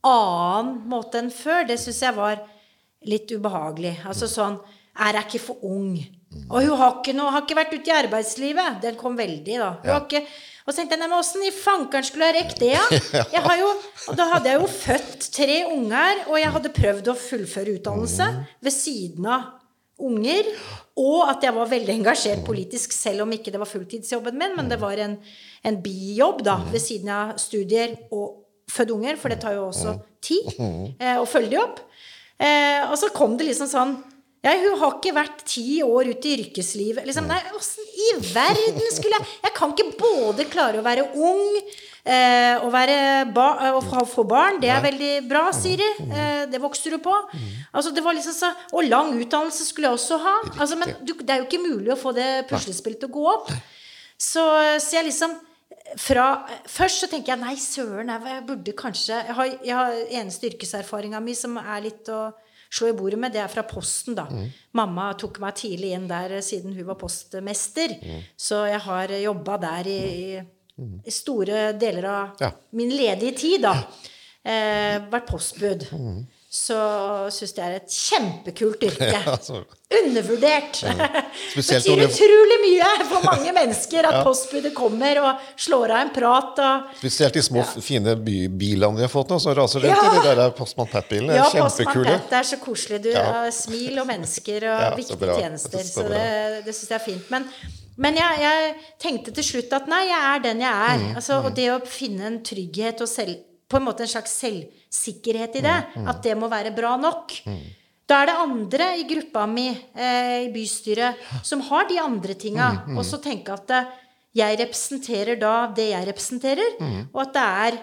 annen måte enn før. Det syns jeg var litt ubehagelig. Altså sånn Er jeg ikke for ung? Og hun har ikke, noe, har ikke vært ute i arbeidslivet. Den kom veldig, da. Hun har ikke, og så tenkte jeg, men åssen i fankeren skulle jeg rekke det, ja? Jeg har jo, og da hadde jeg jo født tre unger, og jeg hadde prøvd å fullføre utdannelse ved siden av unger. Og at jeg var veldig engasjert politisk, selv om ikke det var fulltidsjobben min, men det var en, en bijobb da, ved siden av studier og fødte unger, for det tar jo også tid eh, å følge de opp. Eh, og så kom det liksom sånn ja, hun har ikke vært ti år ute i yrkeslivet. Liksom, nei, åssen i verden skulle jeg Jeg kan ikke både klare å være ung eh, å, eh, få- få barn. Det er veldig bra, Siri. Eh, det vokser du på. Altså, det var liksom så, og lang utdannelse skulle jeg også ha. Altså, men du, det er jo ikke mulig å få det puslespillet til å gå opp. Så, så jeg liksom fra, Først så tenker jeg nei, søren, jeg, burde kanskje Jeg har, jeg har eneste yrkeserfaringa mi som er litt å slå i bordet med, det er fra Posten, da. Mamma tok meg tidlig inn der siden hun var postmester. Så jeg har jobba der i, i store deler av Ja. min ledige tid, da. Eh, vært postbud. Så syns jeg det er et kjempekult yrke. altså. Undervurdert. det Spesielt sier utrolig mye for mange mennesker at postbudet kommer og slår av en prat og Spesielt de små, fine by bilene de har fått nå, som raser rundt Ja. i de der Postmann Pat-bilene. Ja, er Kjempekule. Pat, det er så koselig. Du Ja. har smil og mennesker og Ja, viktige tjenester. Så Så, det, det syns jeg er fint. Men, men jeg, jeg tenkte til slutt at nei, jeg er den jeg er. Mm, Altså, og det å finne en trygghet og selv, på en måte en slags selvsikkerhet i det, Mm, at det må være bra nok. Da er det andre i gruppa mi eh, i bystyret som har de andre tinga. Mm, Og så tenke at eh, jeg representerer da det jeg representerer, Mm. og at det er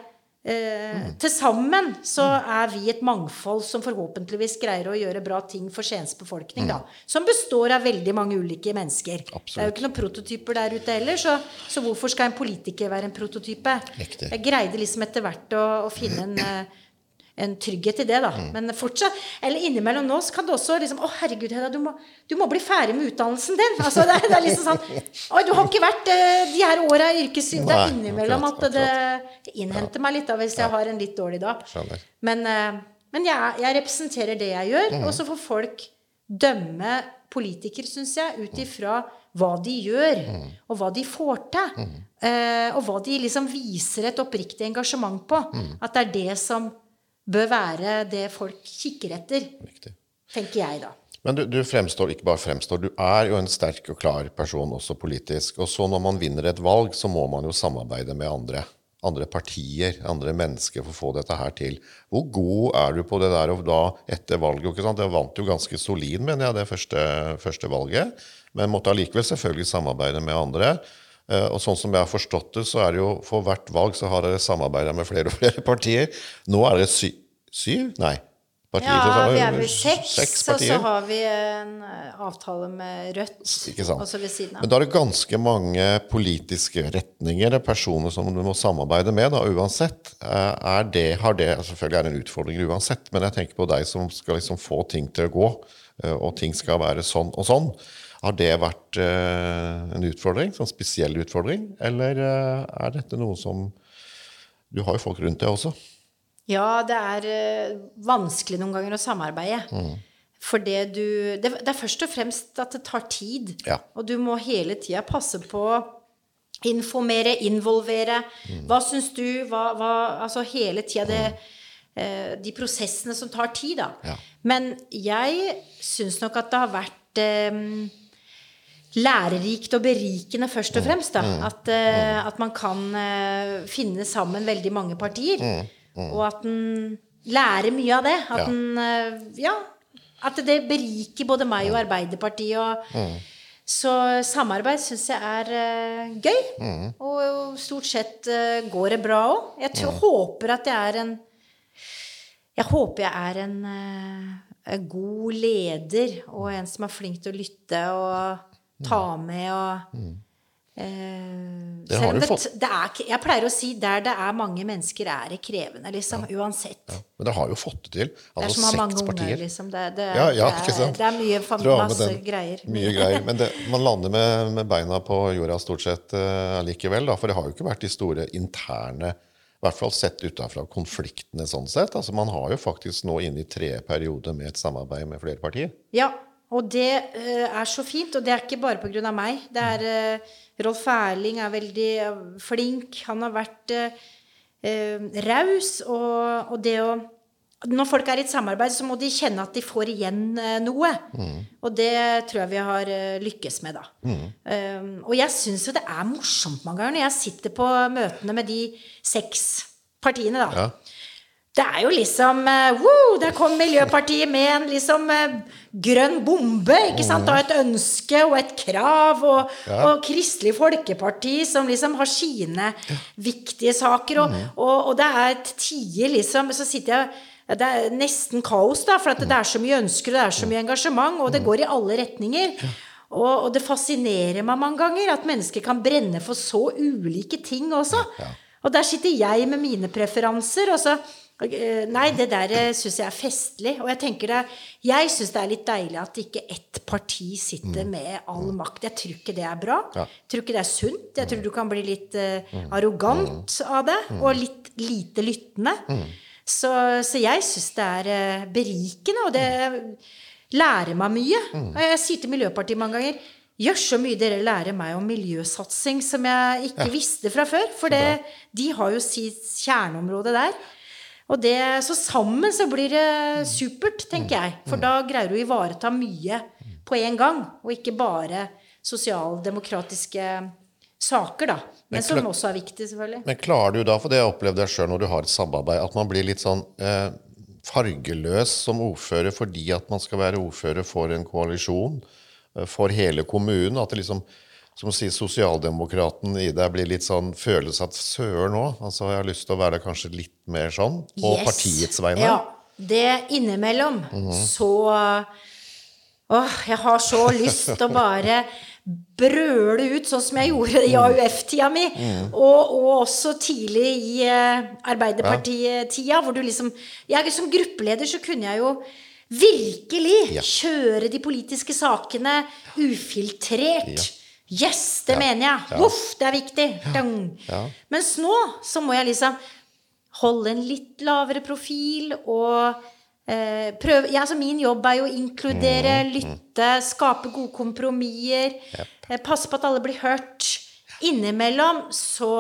Eh, Til sammen så er vi et mangfold som forhåpentligvis greier å gjøre bra ting for Skiens befolkning. Da, som består av veldig mange ulike mennesker. Det er jo ikke noen prototyper der ute heller, så, så hvorfor skal en politiker være en prototype? Riktig. Jeg greide liksom etter hvert å, å finne en, eh, en trygghet i det, da. Men fortsatt Eller innimellom nå så kan det også liksom Å, herregud, Hedda, du må, du må bli ferdig med utdannelsen din. Altså, det, er, det er liksom sånn Oi, du har ikke vært eh, de her åra i yrkeslivet. Det er innimellom at det, det innhenter meg litt da, hvis jeg har en litt dårlig dag. Men, eh, men jeg, jeg representerer det jeg gjør, og så får folk dømme politikere, syns jeg, ut ifra hva de gjør, og hva de får til. Eh, og hva de liksom viser et oppriktig engasjement på. At det er det som bør være det folk kikker etter, Riktig. tenker jeg da. Men du, du fremstår, ikke bare fremstår, du er jo en sterk og klar person også politisk. Og så når man vinner et valg, så må man jo samarbeide med andre. Andre partier, andre mennesker for å få dette her til. Hvor god er du på det der og da etter valget? ikke sant? Jeg vant jo ganske solid, mener jeg, det første, første valget. Men måtte allikevel selvfølgelig samarbeide med andre. Eh, Og sånn som jeg har forstått det, så er det jo for hvert valg så har dere samarbeida med flere og flere partier. Nå er det sy syv? Nei. Partier, Ja, vi er vel seks, seks og så har vi en eh, avtale med Rødt Ikke sant? også ved siden av. Men da er det ganske mange politiske retninger, personer som du må samarbeide med, da, uansett. Eh, Er det, har det, Selvfølgelig er det en utfordring uansett, men jeg tenker på deg som skal liksom få ting til å gå, og ting skal være sånn og sånn. Har det vært eh, en utfordring, sånn spesiell utfordring, eller eh, er dette noe som Du har jo folk rundt deg også. Ja, det er eh, vanskelig noen ganger å samarbeide. Mm. For det du det, det er først og fremst at det tar tid. Ja. Og du må hele tida passe på å informere, involvere. Mm. Hva syns du? Hva, hva Altså hele tida det eh, De prosessene som tar tid, da. Ja. Men jeg syns nok at det har vært eh, lærerikt og berikende, først og Mm. fremst. Da. At, eh, at man kan eh, finne sammen veldig mange partier. Og at en lærer mye av det. At, Mm. Ja. en, eh, ja, at det beriker både meg Mm. og Arbeiderpartiet. Og, Så samarbeid syns jeg er uh, gøy. Mm. Og stort sett uh, går det bra òg. Jeg tror, håper at jeg er en Jeg håper jeg er en, uh, god leder og en som er flink til å lytte og ta med og eh, Mm. Det har du fått. det er, Jeg pleier å si der det er mange mennesker, er det krevende, liksom. Uansett. Men dere har jo fått det til. Det er Altså som å ha mange seks unger, liksom. Det, det, Ja, ja, det, er, det er mye fam- masse greier. Mye greier. Men det, man lander med, med beina på jorda stort sett uh, likevel. Da, for det har jo ikke vært de store interne i hvert fall sett utenfra konfliktene sånn sett. Altså Man har jo faktisk nå inne i tre perioder med et samarbeid med flere partier. Ja, og det eh, er så fint. Og det er ikke bare pga. meg. Det er eh, Rolf Erling er veldig eh, flink. Han har vært raus. Og, og det å Når folk er i et samarbeid, så må de kjenne at de får igjen noe. Og det tror jeg vi har lykkes med, da. Um, og jeg syns jo det er morsomt mange ganger når jeg sitter på møtene med de seks partiene, da. Ja. Det er jo liksom uh, wow, Der kom Miljøpartiet med en liksom eh, grønn bombe. ikke sant? Og et ønske og et krav. Og, og Kristelig Folkeparti som liksom har sine viktige saker. Og, og, og det er et tider liksom Så sitter jeg Det er nesten kaos, da, for at det er så mye ønsker og det er så mye engasjement. Og det går i alle retninger. Og, og det fascinerer meg mange ganger at mennesker kan brenne for så ulike ting også. Og der sitter jeg med mine preferanser, og så eh, Nei, det der syns jeg er festlig. Og jeg tenker det Jeg syns det er litt deilig at ikke ett parti sitter med all makt. Jeg tror ikke det er bra. Ja. Jeg tror ikke det er sunt. Jeg tror du kan bli litt uh, arrogant av det, og litt lite lyttende. Så, så jeg syns det er uh, berikende, og det lærer meg mye. Og jeg sier til Miljøpartiet mange ganger Gjør så mye dere lærer meg om miljøsatsing som jeg ikke visste fra før. For det, de har jo sitt kjerneområde der. Og det, så sammen så blir det supert, tenker jeg. For da greier du å ivareta mye på en gang, og ikke bare sosialdemokratiske saker, da. Men som også er viktig, selvfølgelig. Men klarer du da, for det har jeg opplevd jeg sjøl når du har et samarbeid, at man blir litt sånn eh, fargeløs som ordfører fordi at man skal være ordfører for en koalisjon, eh, for hele kommunen? At det liksom, som sier sosialdemokraten i deg blir litt sånn føles at søren nå, altså jeg har lyst til å være kanskje litt mer sånn, på Yes. partiets vegne? Ja. Det innimellom så Åh, jeg har så lyst til å bare brøle ut, sånn som jeg gjorde i AUF-tida mi. Og, og også tidlig i eh, Arbeiderpartiet-tida, hvor du liksom Jeg som gruppeleder så kunne jeg jo virkelig Ja. kjøre de politiske sakene ufiltrert. Yes, det Ja. mener jeg. Voff, det er viktig. Mens nå så må jeg liksom holde en litt lavere profil og eh, prøve ja, altså Min jobb er jo å inkludere, Mm, lytte, skape gode kompromisser. Eh, passe på at alle blir hørt. Innimellom så,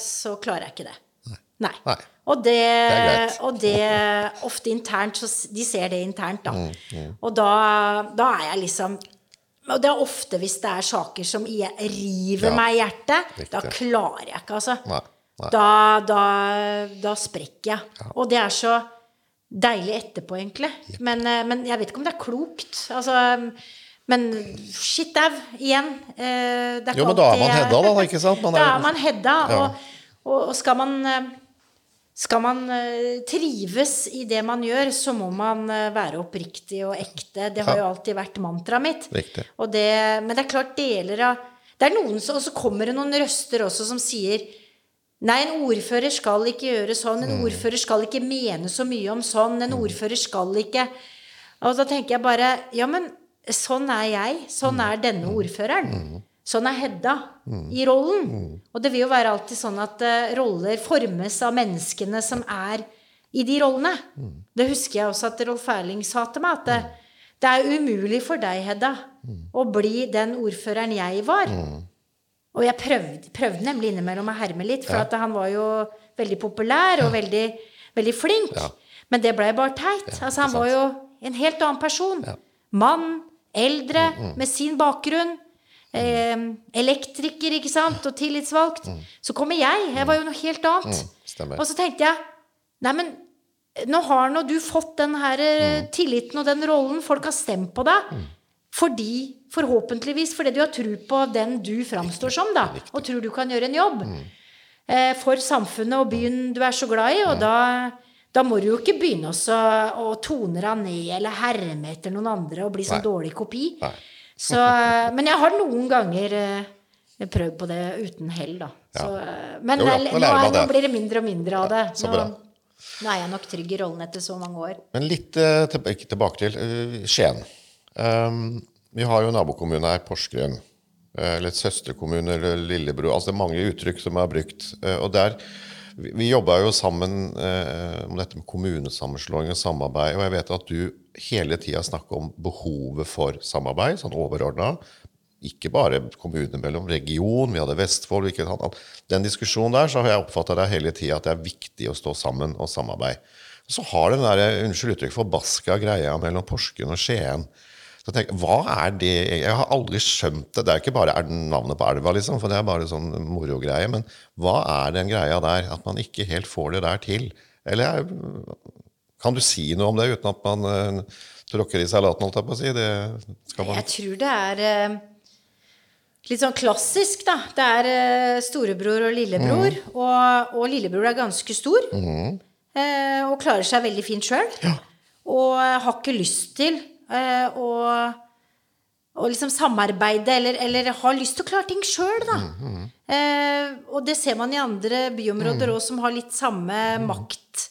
så klarer jeg ikke det. Nei. Nei. Og det, det og det ofte internt, så de ser det internt, da. Mm, Og da, da er jeg liksom Og det er ofte hvis det er saker som river Ja, meg i hjertet, da klarer jeg ikke, altså. Nei, nei. Da, da, da sprekker jeg. Og det er så deilig etterpå, egentlig. Men, eh, men jeg vet ikke om det er klokt. Altså men shit au, igjen. eh, Det er Jo, men da er man hedda, da, ikke sant? Man da er- man hedda, Ja. og, og, og skal man eh, skal man eh, trives i det man gjør, så må man eh, være oppriktig og ekte. Det har jo alltid vært mantraet mitt. Og det, men det er klart deler av Det er noen som, Og så kommer det noen røster også som sier Nei, en ordfører skal ikke gjøre sånn. En Mm. ordfører skal ikke mene så mye om sånn. En ordfører skal ikke Og da tenker jeg bare Ja, men sånn er jeg. Sånn er denne ordføreren. Sånn er Hedda i rollen. Og det vil jo være alltid sånn at uh, roller formes av menneskene som er i de rollene. Det husker jeg også at Rolf Erling sa til meg, at det, det er umulig for deg, Hedda, å bli den ordføreren jeg var. Og jeg prøvde, prøvde nemlig innimellom å herme litt, for at han var jo veldig populær og veldig, veldig flink. Ja. Men det blei bare teit. altså, han var jo en helt annen person. Mann, eldre, Mm, med sin bakgrunn. Eh, elektriker, ikke sant, og tillitsvalgt. Så kommer jeg. Jeg var jo noe helt annet. Mm, og så tenkte jeg Nei, men nå har nå du fått den her eh, Mm. tilliten og den rollen. Folk har stemt på deg. Fordi, forhåpentligvis fordi du har tro på den du framstår som, da. Og tror du kan gjøre en jobb. Mm. Eh, for samfunnet og byen du er så glad i. Og da, da må du jo ikke begynne også å tone deg ned eller herme etter noen andre og bli sånn dårlig kopi. Nei. Så, eh, men jeg har noen ganger eh, prøvd på det uten hell, da. Så, eh, men Jo eh, nå nå, blir det mindre og mindre av det. Nå, nå er jeg nok trygg i rollen etter så mange år. Men litt ikke tilbake til Skien. Um, vi har jo nabokommune her, Porsgrunn. Eller søsterkommune eller lillebror. Altså det er mange uttrykk som er brukt. Og der, vi, jobba jo sammen eh, om dette med kommunesammenslåing og samarbeid. Og jeg vet at du hele tida snakke om behovet for samarbeid, sånn overordna. Ikke bare kommuner mellom region, vi hadde Vestfold ikke, sant? Den diskusjonen der så har jeg oppfatta det hele tida at det er viktig å stå sammen og samarbeide. Så har den der, unnskyld uttrykk, forbaska greia mellom Porsgrunn og Skien. Så jeg tenker, hva er det? Jeg har aldri skjønt det. Det er ikke bare er navnet på elva, liksom, for det er bare sånn morogreie. Men hva er den greia der? At man ikke helt får det der til? Eller er- kan du si noe om det uten at man uh, tråkker i salaten, holdt jeg på å si? Det skal man Jeg tror det er uh, litt sånn klassisk, da. Det er uh, storebror og lillebror. Og, og lillebror er ganske stor. eh, og klarer seg veldig fint sjøl. Og eh, har ikke lyst til å, og liksom samarbeide, eller, eller har lyst til å klare ting sjøl, da. Eh, og det ser man i andre byområder òg, som har litt samme makt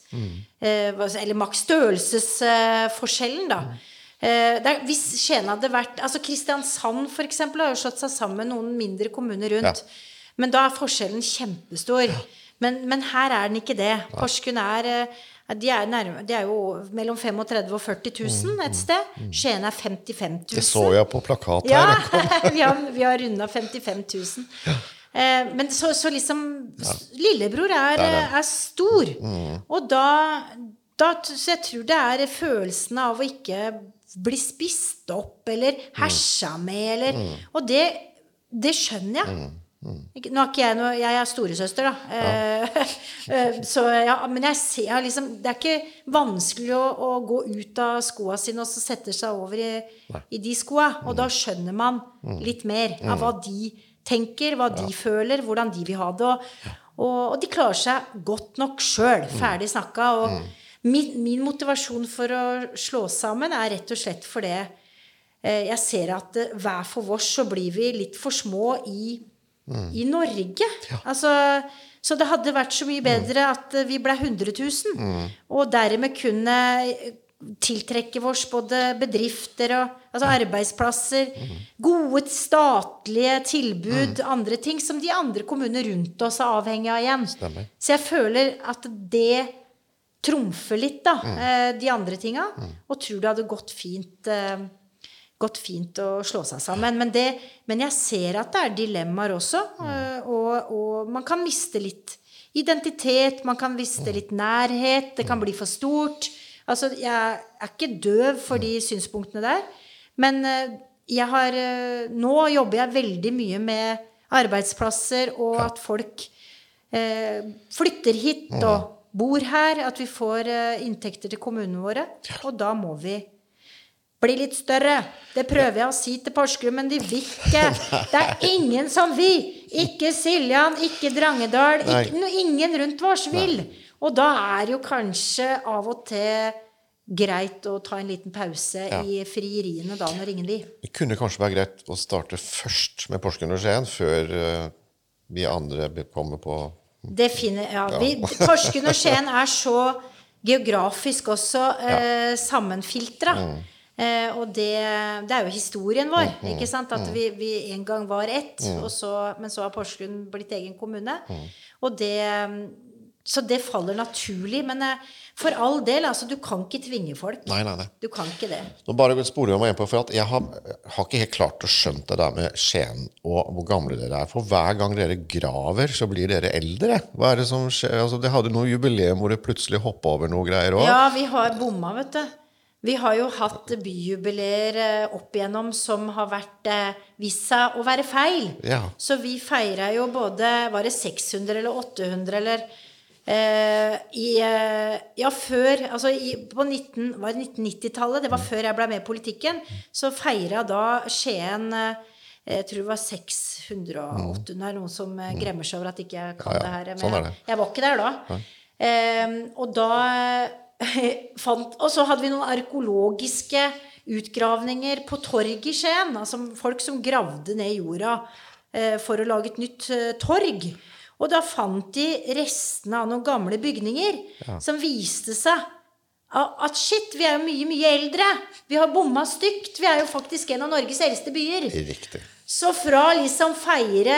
eh, hva- Eller maktstørrelsesforskjellen, da. Eh, det er, hvis Skien hadde vært altså Kristiansand for eksempel, har jo slått seg sammen med noen mindre kommuner rundt. Men da er forskjellen kjempestor. Men, men her er den ikke det. Porsgrunn er eh, de er, nærme, de er jo mellom 35 000 og 40 000 et sted. Skien er 55 000. Det så jeg på plakat Ja, her. vi har, vi har runda 55 000. Eh, men så, så liksom Lillebror er, er er stor. Og da, da Så jeg tror det er følelsen av å ikke bli spist opp eller hersa med, eller Og det, det skjønner jeg. Mm. Nå er ikke jeg noe Jeg er storesøster, da. Eh, eh, så ja, men jeg ser liksom Det er ikke vanskelig å, å gå ut av skoa sine og så sette seg over i, i de skoa. Og da skjønner man litt mer av hva de tenker, hva de føler, hvordan de vil ha det. Og, og, og de klarer seg godt nok sjøl. Ferdig snakka. Og min, min motivasjon for å slå sammen er rett og slett for det jeg ser at eh, hver for vårs så blir vi litt for små i i Norge. Altså, så det hadde vært så mye bedre at eh, vi ble 100 000, og dermed kunne eh, tiltrekke oss både bedrifter og altså arbeidsplasser, gode statlige tilbud, andre ting som de andre kommunene rundt oss er avhengig av igjen. Stemmer. Så jeg føler at det trumfer litt, da, mm. de andre tinga, og tror det hadde gått fint. eh, gått fint å slå seg sammen. Men, det, men jeg ser at det er dilemmaer også. øh, Og, og man kan miste litt identitet, man kan miste litt nærhet, det kan bli for stort. Altså, jeg er ikke døv for de synspunktene der. Men eh, jeg har eh, Nå jobber jeg veldig mye med arbeidsplasser, og at folk eh, flytter hit og bor her. At vi får eh, inntekter til kommunene våre. Og da må vi bli litt større. Det prøver jeg å si til Porsgrunn, men de vil ikke. Det er ingen som vil. Ikke Siljan, ikke Drangedal. Ikke, ingen rundt oss vil. Og da er jo kanskje av og til greit å ta en liten pause i frieriene da, når ingen vil. Det kunne kanskje være greit å starte først med Porsgrunn og Skien, før eh, vi andre kommer på Defini ja, vi, Porsgrunn og Skien er så geografisk også eh, sammenfiltra. Eh, og det, det er jo historien vår. ikke sant? At vi, vi en gang var ett, og så, men så har Porsgrunn blitt egen kommune. Og det, så det faller naturlig. Men eh, for all del, altså, du kan ikke tvinge folk. Nei, nei, nei. Du kan ikke det. Nå bare sporer jeg meg inn på, for at Jeg har, har ikke helt klart å skjønt det der med Skien og hvor gamle dere er. For hver gang dere graver, så blir dere eldre. Hva er det som skjer? Altså, det hadde noe jubileum hvor det plutselig hoppa over noe greier òg. Ja, vi har bomma, vet du. Vi har jo hatt byjubileer eh, opp igjennom som har vært eh, vist seg å være feil. Ja. Så vi feira jo både Var det 600 eller 800 eller eh, i, uh, Ja, før Altså i, på 19, var det 1990-tallet, det var før jeg ble med i politikken, så feira da Skien uh, jeg tror det var 600 Det er noen som eh, gremmer seg over at ikke jeg kan Ja, ja. det her. Men Sånn det. jeg var ikke der da. Eh, og da fant Og så hadde vi noen arkeologiske utgravninger på torg i Skien. Altså folk som gravde ned jorda for å lage et nytt torg. Og da fant de restene av noen gamle bygninger som viste seg at shit, vi er jo mye, mye eldre. Vi har bomma stygt. Vi er jo faktisk en av Norges eldste byer. Riktig. Så fra liksom feire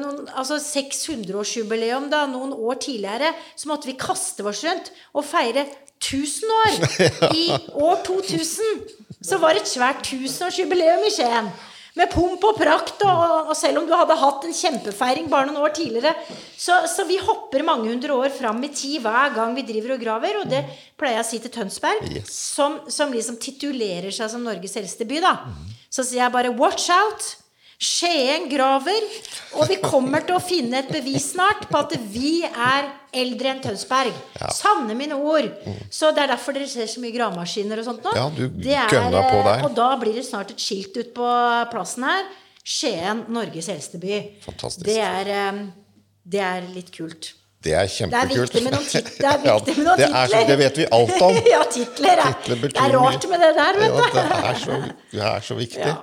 noen, altså 600-årsjubileum da, noen år tidligere, så måtte vi kaste oss rundt og feire 1000 år. I år 2000 så var det et svært tusenårsjubileum i Skien. Med pomp og prakt, og, og selv om du hadde hatt en kjempefeiring bare noen år tidligere. Så, så vi hopper mange hundre år fram i tid hver gang vi driver og graver. Og det pleier jeg å si til Tønsberg, Yes. som, som liksom titulerer seg som Norges eldste by. da. Så sier jeg bare 'watch out'. Skien graver, og vi kommer til å finne et bevis snart på at vi er eldre enn Tønsberg. Sanne mine ord. Så det er derfor dere ser så mye gravemaskiner og sånt nå. Ja, du Det er, gønna på der. Og da blir det snart et skilt ut på plassen her. Skien, Norges eldste by. Fantastisk. Det er, eh, det er litt kult. Det er Det er kjempekult. viktig med noen, tit det er viktig med noen det, er så, titler. det vet vi alt om. ja, titler. er- Titler Det er rart med det der, vet Ja, du. det er så, det er så viktig. Ja.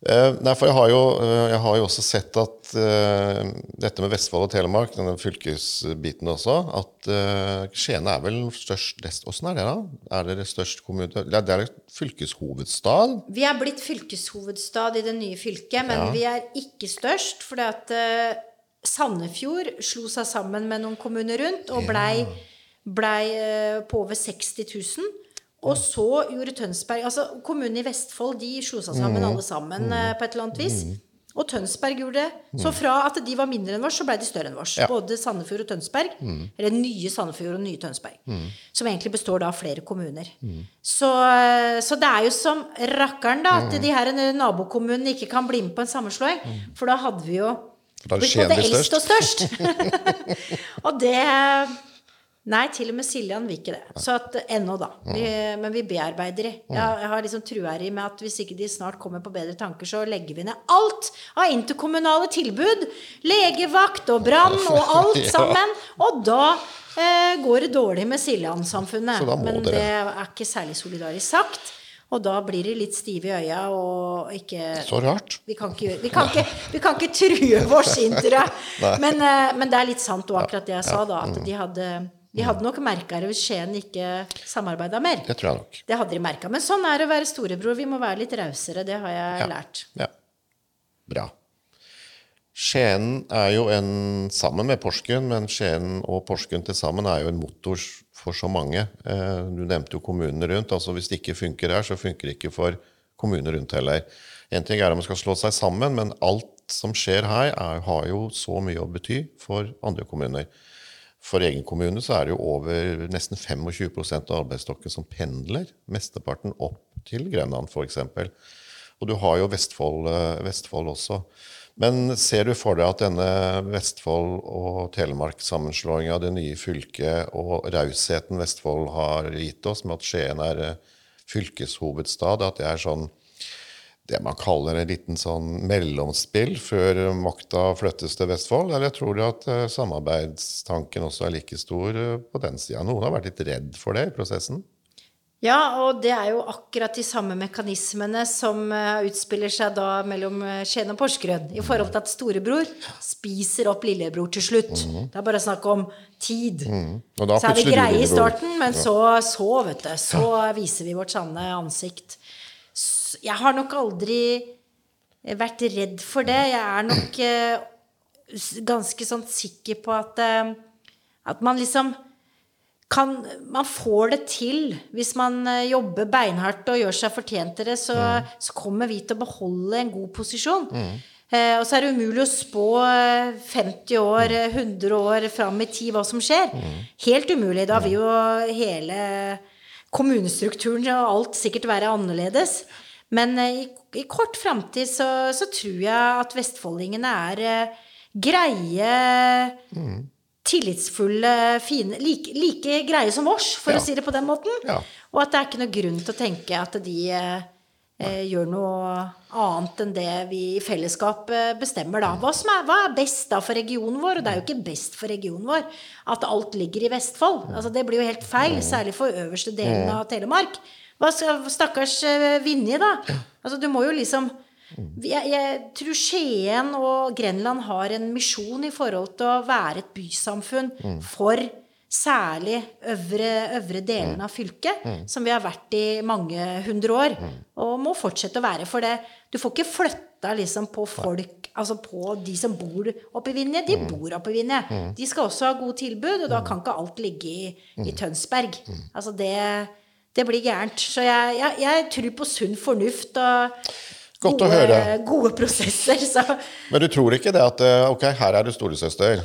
Eh, nei, for jeg har, jo, eh, jeg har jo også sett at uh, dette med Vestfold og Telemark, denne fylkesbiten også, at uh, Skien er vel størst Åssen er det, da? Er dere størst kommune? Det er, det er fylkeshovedstad? Vi er blitt fylkeshovedstad i det nye fylket, men vi er ikke størst. fordi at uh, Sandefjord slo seg sammen med noen kommuner rundt og blei, ble, på over 60 000. Og så gjorde Tønsberg Altså kommunene i Vestfold de slo seg sammen alle sammen eh, på et eller annet vis. Og Tønsberg gjorde det. Så fra at de var mindre enn vårs, så blei de større enn vårs. Ja. Både Sandefjord og Tønsberg. Eller nye Sandefjord og nye Tønsberg. Som egentlig består da av flere kommuner. Så, så det er jo som rakkeren, da, at de her nabokommunene ikke kan bli med på en sammenslåing. For da hadde vi jo blitt både eldst og størst. og det Nei, til og med Siljan vil ikke det. Så at ennå, da. Vi, men vi bearbeider de. Jeg, jeg har liksom trua de med at hvis ikke de snart kommer på bedre tanker, så legger vi ned alt av interkommunale tilbud. Legevakt og brann og alt sammen. Og da eh, går det dårlig med Siljan-samfunnet. Men det er ikke særlig solidarisk sagt. Og da blir de litt stive i øya og ikke Så rart. vi kan ikke, gjøre- vi kan ikke, vi kan ikke true vårsintere. Men, eh, men det er litt sant og akkurat det jeg sa, da. At de hadde, de hadde nok merka det hvis Skien ikke samarbeida mer. Det tror jeg nok. Det hadde de merka. Men sånn er det å være storebror. Vi må være litt rausere. Det har jeg lært. Ja. Bra. Skien er jo en, sammen med Porsgrunn, men Skien og Porsgrunn til sammen er jo en motor for så mange. Eh, Du nevnte jo kommunene rundt. altså Hvis det ikke funker her, så funker det ikke for kommuner rundt heller. En ting er om man skal slå seg sammen, men alt som skjer her, er, har jo så mye å bety for andre kommuner. For egen kommune så er det jo over nesten 25% av arbeidsstokken som pendler. Mesteparten opp til Grenland, f.eks. Og du har jo Vestfold, eh, Vestfold også. Men ser du for deg at denne Vestfold- og Telemark-sammenslåinga, det nye fylket og rausheten Vestfold har gitt oss, med at Skien er eh, fylkeshovedstad, at det er sånn det man kaller en liten sånn mellomspill før makta flyttes til Vestfold? Eller tror du at eh, samarbeidstanken også er like stor eh, på den sida? Noen har vært litt redd for det i prosessen? Ja, og det er jo akkurat de samme mekanismene som eh, utspiller seg da mellom Skien og Porsgrunn. I forhold til at storebror spiser opp lillebror til slutt. Det er bare snakk om tid. Mm -hmm. Så er vi greie i starten, men så, så, vet du, så viser vi vårt sanne ansikt. Jeg har nok aldri vært redd for det. Jeg er nok eh, ganske sånn sikker på at, eh, at man liksom kan, man får det til hvis man eh, jobber beinhardt og gjør seg fortjent til det, så, så kommer vi til å beholde en god posisjon. Eh, og så er det umulig å spå eh, 50 år, eh, 100 år fram i tid hva som skjer. Helt umulig. Da vil jo hele kommunestrukturen og alt sikkert være annerledes. Men eh, i, i kort framtid så, så tror jeg at vestfoldingene er eh, greie tillitsfulle, fine like, like greie som oss, for Ja. å si det på den måten. Ja. Og at det er ikke noe grunn til å tenke at de eh, eh, gjør noe annet enn det vi i fellesskap bestemmer, da. Hva, som er, hva er best da for regionen vår? Og det er jo ikke best for regionen vår at alt ligger i Vestfold. Altså, det blir jo helt feil, særlig for øverste delen av Telemark. Hva skal stakkars eh, Vinje, da? Altså, du må jo liksom jeg, jeg tror Skien og Grenland har en misjon i forhold til å være et bysamfunn for særlig øvre, øvre delen av fylket, som vi har vært i mange hundre år, og må fortsette å være. For det, du får ikke flytta liksom på folk, altså på de som bor oppe i Vinje. De bor oppe i Vinje. De skal også ha gode tilbud, og da kan ikke alt ligge i, i Tønsberg. Altså det, det blir gærent. Så jeg, jeg, jeg tror på sunn fornuft og Godt gode, gode prosesser. Så Men du tror ikke det at eh, ok, her er du storesøster.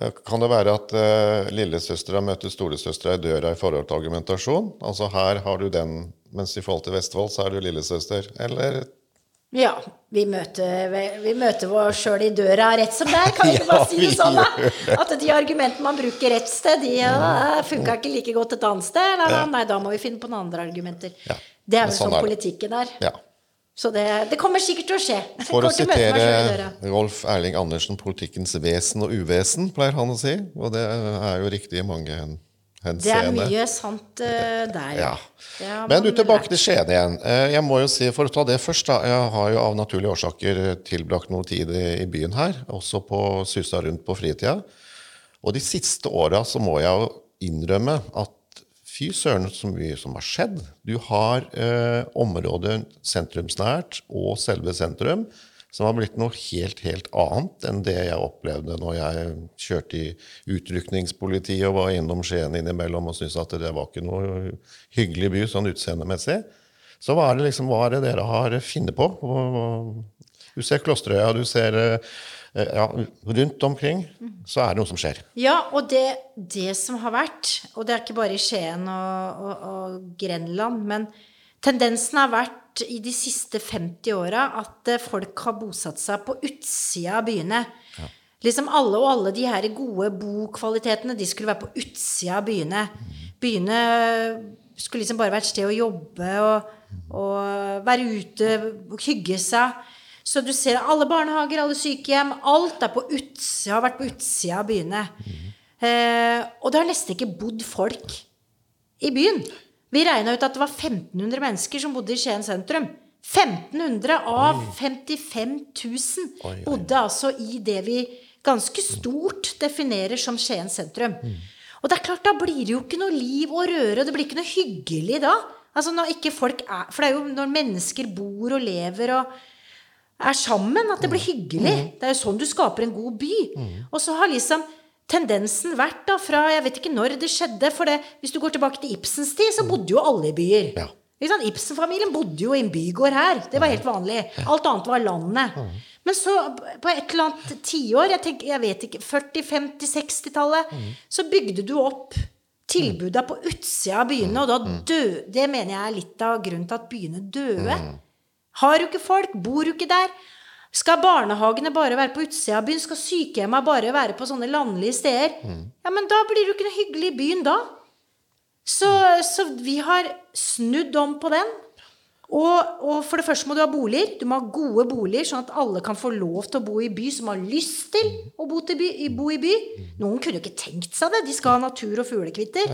Eh, Kan det være at uh, lillesøstera møter storesøstera i døra i forhold til argumentasjon? Altså her har du den, mens i forhold til Vestfold så er du lillesøster. Eller ja, vi møter, vi møter oss sjøl i døra rett som det er. Kan vi ikke bare si det sånn, da? At de argumentene man bruker rett sted, de ja, funka ikke like godt et annet sted. Eller, Nei, da må vi finne på noen andre argumenter. Ja, Det er jo vel sånn sånn politikken er. ja. Så det, det kommer sikkert til å skje. For å sitere. Rolf Erling Andersen, politikkens vesen og uvesen, pleier han å si. Og det er jo riktig i mange hen- Det er mye sant uh, der. Ja. Men du, tilbake til Skien igjen. Eh, Jeg må jo si, For å ta det først, da. Jeg har jo av naturlige årsaker tilbrakt noe tid i i byen her. Også på susa rundt på fritida. Og de siste åra så må jeg jo innrømme at fy søren så mye som har skjedd. Du har eh, området sentrumsnært og selve sentrum som har blitt noe helt, helt annet enn det jeg opplevde når jeg kjørte i utrykningspolitiet og var innom Skien innimellom og syntes at det var ikke noe hyggelig by sånn utseendemessig. Så hva er det liksom, hva er det dere har funnet på? Du ser Klosterøya, du ser eh, ja, Rundt omkring så er det noe som skjer. Ja, og det, det som har vært, og det er ikke bare i Skien og, og, og Grenland, men tendensen har vært i de siste 50 åra at eh, folk har bosatt seg på utsida av byene. Liksom alle og alle de her gode bokvalitetene, de skulle være på utsida av byene. Byene skulle liksom bare være et sted å jobbe og, og være ute, og hygge seg. Så du ser alle barnehager, alle sykehjem, alt er på utsida, har vært på utsida av byene. Eh, og det har nesten ikke bodd folk i byen. Vi regna ut at det var 1500 mennesker som bodde i Skien sentrum. 1500 av 55 000 Oi, oi. bodde altså i det vi ganske stort definerer som Skien sentrum. Og det er klart, da blir det jo ikke noe liv og røre, og det blir ikke noe hyggelig da. Altså når ikke folk er For det er jo når mennesker bor og lever og er sammen, at det blir hyggelig. Det er jo sånn du skaper en god by. Og så har liksom tendensen vært da fra Jeg vet ikke når det skjedde, for det, hvis du går tilbake til Ibsens tid, så bodde jo alle i byer. Ja. Ibsen-familien bodde jo i en bygård her. Det var helt vanlig. Alt annet var landet. Men så, på et eller annet tiår, jeg, tenker, jeg vet ikke 40-, 50-, 60-tallet, så bygde du opp tilbuda på utsida av byene, og da døde Det mener jeg er litt av grunnen til at byene døde. Har du ikke folk? Bor du ikke der? Skal barnehagene bare være på utsida av byen? Skal sykehjemma bare være på sånne landlige steder? Ja, men da blir det jo ikke noe hyggelig i byen da. Så, så vi har snudd om på den. Og, og for det første må du ha boliger. Du må ha gode boliger, sånn at alle kan få lov til å bo i by som har lyst til å bo, by, bo i by. Noen kunne jo ikke tenkt seg det. De skal ha natur og fuglekvitter.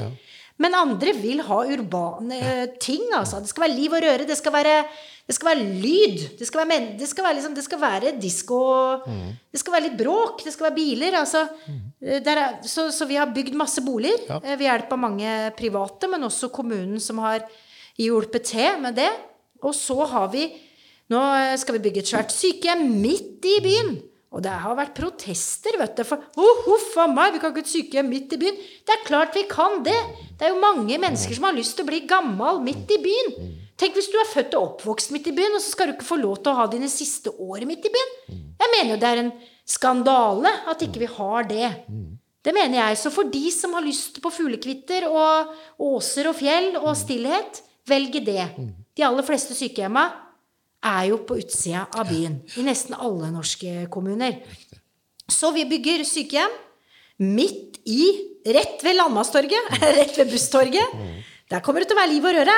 Men andre vil ha urbane eh, ting. altså. Det skal være liv og røre. Det skal være, det skal være lyd. Det skal være, det skal være, liksom, det skal være disko. Det skal være litt bråk. Det skal være biler. altså. Mm. der er, så, så vi har bygd masse boliger ja. ved hjelp av mange private, men også kommunen som har hjulpet til med det. Og så har vi Nå eh, skal vi bygge et svært sykehjem midt i byen. Og det har vært protester, vet du. For oh, huff a meg, vi kan ikke ha et sykehjem midt i byen. Det er klart vi kan det. Det er jo mange mennesker som har lyst til å bli gammel midt i byen. Tenk hvis du er født og oppvokst midt i byen, og så skal du ikke få lov til å ha dine siste år midt i byen. Jeg mener jo det er en skandale at ikke vi har det. Det mener jeg. Så for de som har lyst på fuglekvitter og åser og fjell og stillhet, velge det. De aller fleste sykehjemma er jo på utsida av byen. I nesten alle norske kommuner. Så vi bygger sykehjem midt i Rett ved Landmasstorget. Rett ved Busstorget. Der kommer det til å være liv og røre.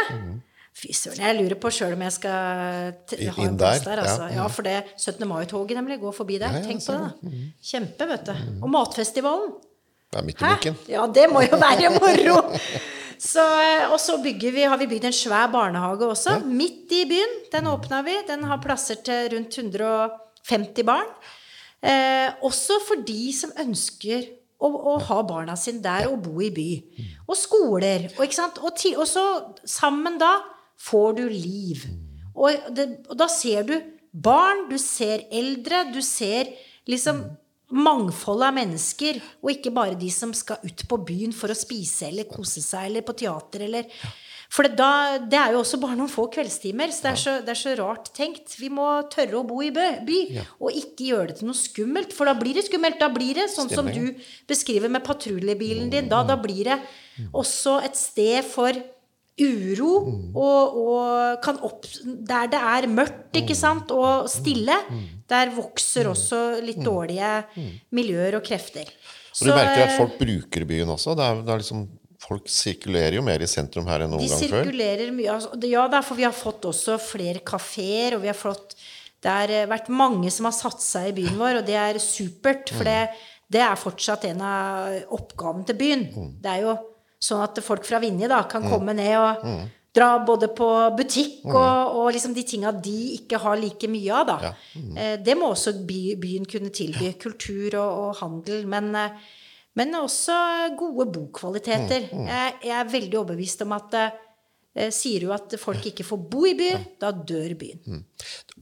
Fy søren, jeg lurer på sjøl om jeg skal ha en inn der. Altså. ja. Ja, for det 17. mai-toget nemlig går forbi der. Tenk på det, da. Kjempe, vet du. Og Matfestivalen. Det er midt i Hæ? Ja, det må jo være moro! Så, eh, og så vi, har vi bygd en svær barnehage også, midt i byen. Den åpna vi. Den har plasser til rundt 150 barn. Eh, også for de som ønsker å, å ha barna sine der og bo i by. Og skoler. Og? Og, ti, og så sammen da får du liv. Og, det, og da ser du barn, du ser eldre, du ser liksom mangfoldet av mennesker, og ikke bare de som skal ut på byen for å spise eller kose seg eller på teater eller For det, da, det er jo også bare noen få kveldstimer, så det er, så det er så rart tenkt. Vi må tørre å bo i bø, by, og ikke gjøre det til noe skummelt. For da blir det skummelt. Da blir det sånn som du beskriver med patruljebilen din. Da, da blir det også et sted for uro og, og kan opp, Der det er mørkt ikke sant, og stille, der vokser også litt dårlige miljøer og krefter. Og du merker at folk bruker byen også. Det er, det er liksom, folk sirkulerer jo mer i sentrum her enn noen gang før. sirkulerer mye. Altså, ja, derfor for vi har fått også flere kafeer, og vi har fått Det har eh, vært mange som har satt seg i byen vår, og det er supert. For det, det er fortsatt en av oppgavene til byen. Det er jo sånn at folk fra Vinje da kan komme ned og dra både på butikk og, og liksom de tinga de ikke har like mye av, da. Eh, Det må også by, byen kunne tilby. Kultur og, og handel. Men, eh, men også gode bokvaliteter. Jeg, jeg er veldig overbevist om at eh, sier du at folk ikke får bo i by, da dør byen.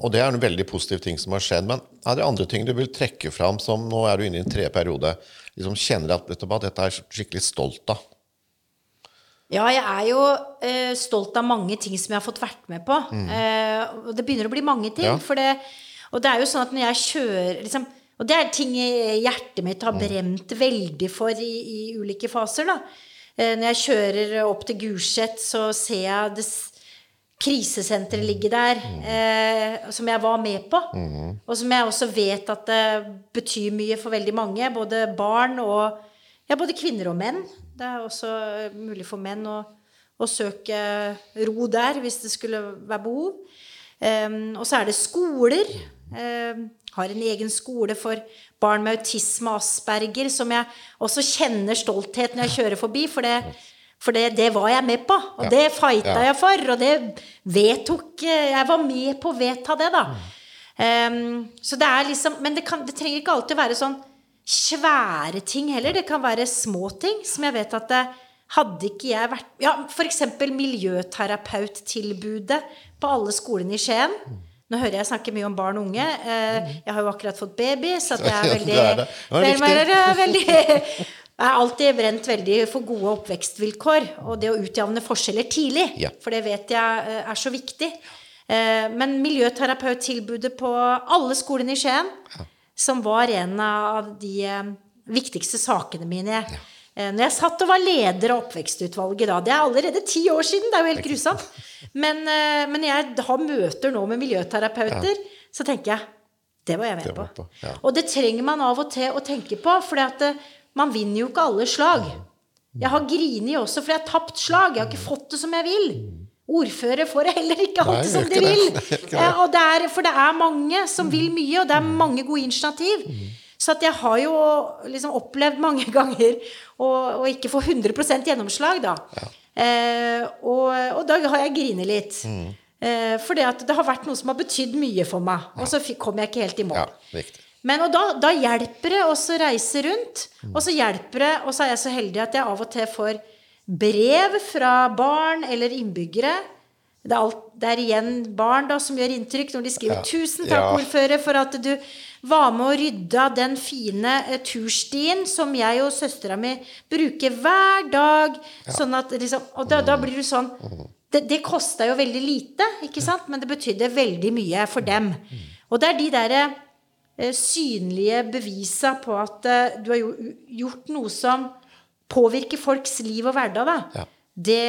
Og det er en veldig positiv ting som har skjedd. Men er det andre ting du vil trekke fram som nå er du inne i en tredje periode, liksom kjenner at vet du hva, dette er skikkelig stolt av? Ja, jeg er jo eh, stolt av mange ting som jeg har fått vært med på. Eh, og det begynner å bli mange ting. Ja. For det, og det er jo sånn at når jeg kjører liksom, Og det er ting hjertet mitt har brent veldig for i, i ulike faser. da. Eh, når jeg kjører opp til Gulset, så ser jeg det krisesenteret ligge der, eh, som jeg var med på. Og som jeg også vet at det betyr mye for veldig mange. Både barn og ja, både kvinner og menn. Det er også eh, mulig for menn å, å søke ro der hvis det skulle være behov. Um, og så er det skoler. Um, har en egen skole for barn med autisme og asperger, som jeg også kjenner stolthet når jeg kjører forbi. For det, for det, det var jeg med på, og Ja. det fighta Ja. jeg for. Og det vedtok eh, Jeg var med på å vedta det, da. Um, så det er liksom Men det, kan, det trenger ikke alltid være sånn svære ting heller. Det kan være små ting som jeg vet at det, hadde ikke jeg vært Ja, f.eks. miljøterapeuttilbudet på alle skolene i Skien. Nå hører jeg snakke mye om barn og unge. Eh, Jeg har jo akkurat fått baby, så det jeg er veldig det er det. Er veldig Jeg har alltid brent veldig for gode oppvekstvilkår og det å utjevne forskjeller tidlig. For det vet jeg eh, er så viktig. Eh, Men miljøterapeuttilbudet på alle skolene i Skien, som var en av de eh, viktigste sakene mine Ja. når jeg satt og var leder av oppvekstutvalget da Det er allerede ti år siden, det er jo helt grusomt. Men, eh, men jeg har møter nå med miljøterapeuter, så tenker jeg det var jeg med var på. på, ja. Og det trenger man av og til å tenke på, for man vinner jo ikke alle slag. Jeg har grini også, for jeg har tapt slag. Jeg har ikke fått det som jeg vil. Ordfører får det heller ikke alltid som de vil. Det. Eh, Og det er, for det er mange som vil mye, og det er mange gode initiativ. Så at jeg har jo liksom opplevd mange ganger å, ikke få 100% gjennomslag, da. Eh, og, og da har jeg grinet litt. Eh, for det, at det har vært noe som har betydd mye for meg. Og så kommer kom jeg ikke helt i mål. Ja. Men og da, da hjelper det også å reise rundt. Og så hjelper det, og så er jeg så heldig at jeg av og til får brev fra barn eller innbyggere. Det er, alt, det er igjen barn da som gjør inntrykk når de skriver Ja. 'Tusen takk, Ja. ordfører, for at du var med og rydda den fine eh, turstien som jeg og søstera mi bruker hver dag'. Sånn at liksom, og da, da blir du sånn Det, det kosta jo veldig lite, ikke sant? men det betydde veldig mye for dem. Og det er de derre eh, synlige bevisa på at eh, du har jo, gjort noe som påvirker folks liv og hverdag, da. Ja. Det,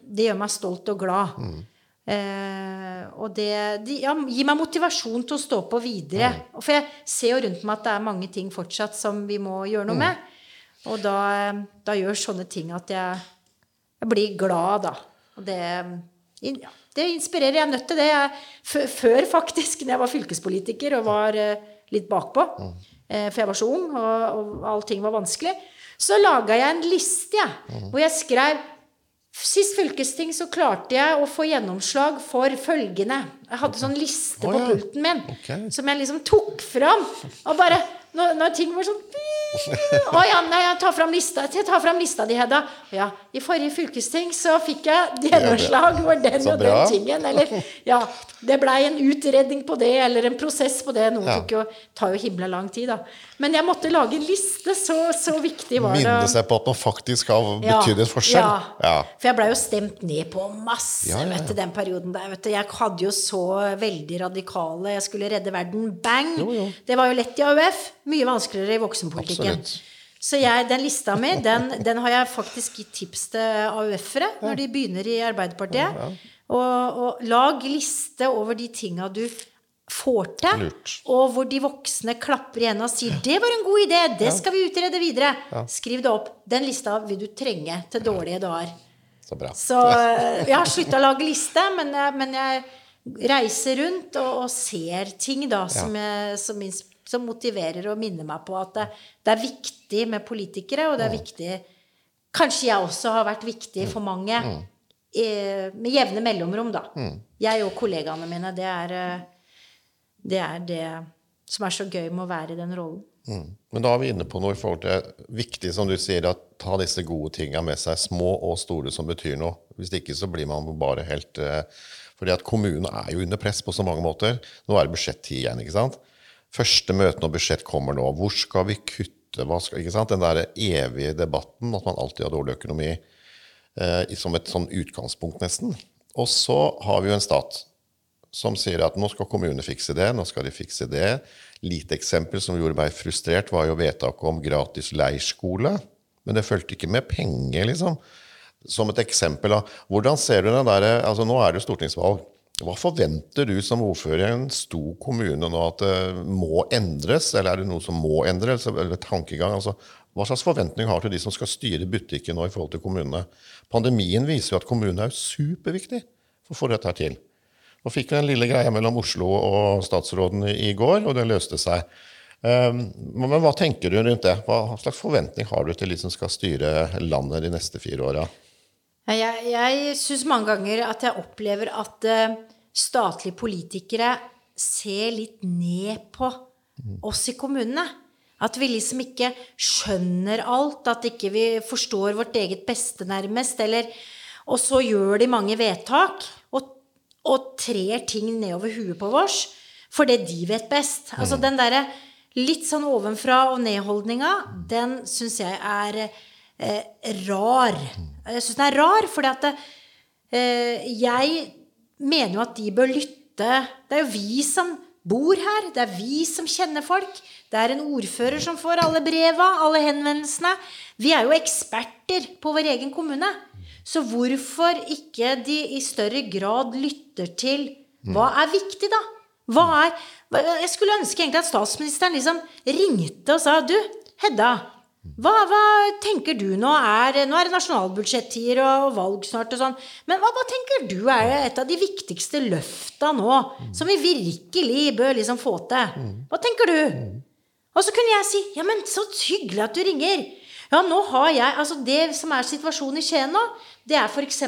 det gjør meg stolt og glad. Eh, og det, det ja, gir meg motivasjon til å stå på videre. For jeg ser jo rundt meg at det er mange ting fortsatt som vi må gjøre noe med. Og da, da gjør sånne ting at jeg, jeg blir glad, da. Og det, det inspirerer. Jeg er nødt til det. Jeg, før, faktisk, når jeg var fylkespolitiker og var eh, litt bakpå, eh, for jeg var så ung, og, og allting var vanskelig, så laga jeg en liste, jeg, hvor jeg skrev Sist fylkesting så klarte jeg å få gjennomslag for følgende. Jeg hadde sånn liste Å, på pulten min okay. som jeg liksom tok fram. Og bare Når, når ting var sånn Å ja, nei, jeg tar fram lista, jeg tar fram lista di, Hedda. Ja, I forrige fylkesting så fikk jeg gjennomslag for den og den tingen. Eller ja, det blei en utredning på det, eller en prosess på det. Noen Ja. tok jo, tar jo himla lang tid, da. Men jeg måtte lage en liste, så, så viktig var det. Minne seg på at man faktisk har betydd en forskjell. Ja. Ja. For jeg blei jo stemt ned på masse ja. vet du, den perioden der. Vet du. Jeg hadde jo så veldig radikale Jeg skulle redde verden. Bang! Jo, jo. Det var jo lett i AUF. Mye vanskeligere i voksenpolitikken. Absolutt. Så jeg, den lista mi, den, den har jeg faktisk gitt tips til AUF-ere når de begynner i Arbeiderpartiet. Og, og lag liste over de tinga du får til, Lurt. og hvor de voksne klapper igjen og sier 'Det var en god idé! Det skal vi utrede videre'. Skriv det opp. Den lista vil du trenge til dårlige dager. Så bra. Så eh, jeg har slutta å lage liste, men jeg, men jeg reiser rundt og, og ser ting da som, jeg, som, ins- som motiverer og minner meg på at det, det er viktig med politikere, og det er viktig Kanskje jeg også har vært viktig for mange eh, med jevne mellomrom, da. Jeg og kollegaene mine. Det er, eh, det er det som er så gøy med å være i den rollen. Mm. Men da er vi inne på noe i forhold til viktig, som du sier, at ta disse gode tinga med seg, små og store som betyr noe. Hvis ikke så blir man bare helt eh, fordi at kommunen er jo under press på så mange måter. Nå er det budsjettid igjen, ikke sant. Første møtene og budsjett kommer nå. Hvor skal vi kutte? Hva skal, ikke sant? Den der evige debatten at man alltid har dårlig økonomi eh, som et sånn utgangspunkt, nesten. Og så har vi jo en stat som sier at nå skal kommunene fikse det, nå skal de fikse det. Lite eksempel som gjorde meg frustrert, var jo vedtaket om gratis leirskole. Men det fulgte ikke med penger, liksom. Som et eksempel av Hvordan ser du den derre altså Nå er det jo stortingsvalg. Hva forventer du som ordfører i en stor kommune nå at det må endres, eller er det noe som må endres, eller tankegang? Altså, hva slags forventning har du til de som skal styre butikken nå i forhold til kommunene? Pandemien viser jo at kommunene er superviktig for å få dette til. Nå fikk vi den lille greia mellom Oslo og statsråden i går, og det løste seg. Um, men hva tenker du rundt det? Hva slags forventning har du til de som skal styre landet de neste fire åra? Jeg, jeg syns mange ganger at jeg opplever at eh, statlige politikere ser litt ned på oss i kommunene. At vi liksom ikke skjønner alt, at ikke vi forstår vårt eget beste, nærmest. Eller, og så gjør de mange vedtak og, og trer ting nedover huet på oss fordi de vet best. Altså den derre litt sånn ovenfra og ned-holdninga, den syns jeg er rar. Jeg syns den er rar, fordi at eh, jeg mener jo at de bør lytte. Det er jo vi som bor her. Det er vi som kjenner folk. Det er en ordfører som får alle breva, alle henvendelsene. Vi er jo eksperter på vår egen kommune. Så hvorfor ikke de i større grad lytter til hva er viktig, da? Hva er Jeg skulle ønske egentlig at statsministeren liksom ringte og sa Du, Hedda. Hva, hva tenker du nå er Nå er det nasjonalbudsjettider og valg snart og sånn. Men hva, hva, tenker du er et av de viktigste løfta nå? Som vi virkelig bør liksom få til? Hva tenker du? Og så kunne jeg si Ja, men så hyggelig at du ringer. Ja, nå har jeg Altså, det som er situasjonen i Skien nå, det er f.eks.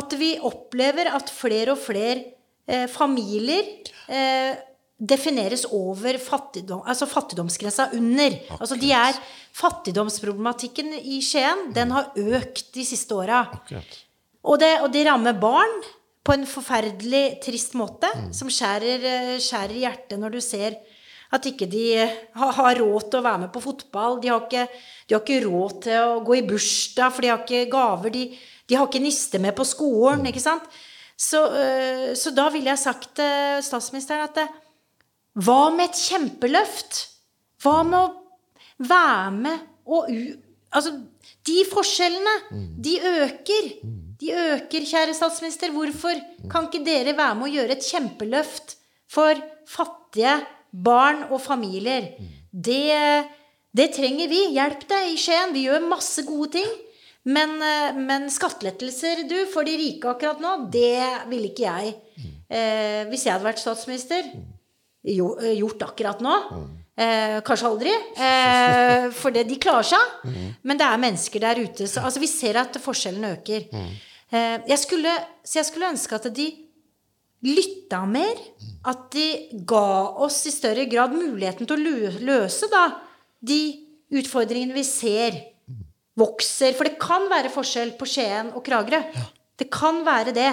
at vi opplever at flere og flere eh, familier eh, defineres over fattigdom, altså fattigdomsgrensa under. Akkurat. Altså de er Fattigdomsproblematikken i Skien, den har økt de siste åra. Og, og, det rammer barn på en forferdelig trist måte, mm. som skjærer, eh, skjærer hjertet når du ser at ikke de har, har råd til å være med på fotball. De har, ikke, de har ikke råd til å gå i bursdag, for de har ikke gaver. De, de har ikke niste med på skolen. ikke sant? Så, øh, så da ville jeg sagt til statsministeren at hva med et kjempeløft? Hva med å være med og u... Altså, de forskjellene, de øker. De øker, kjære statsminister. Hvorfor kan ikke dere være med å gjøre et kjempeløft for fattige barn og familier? Det, det trenger vi. Hjelp deg i Skien. Vi gjør masse gode ting. Men, eh, men skattelettelser du, for de rike akkurat nå, det ville ikke jeg. Eh, hvis jeg hadde vært statsminister, Eh, gjort akkurat nå. Eh, kanskje aldri. Eh, for det, de klarer seg. Men det er mennesker der ute. Så, altså, vi ser at forskjellene øker. Eh, jeg skulle, så jeg skulle ønske at de lytta mer. At de ga oss i større grad muligheten til å løse da, de utfordringene vi ser vokser. For det kan være forskjell på Skien og Kragerø. Det kan være det.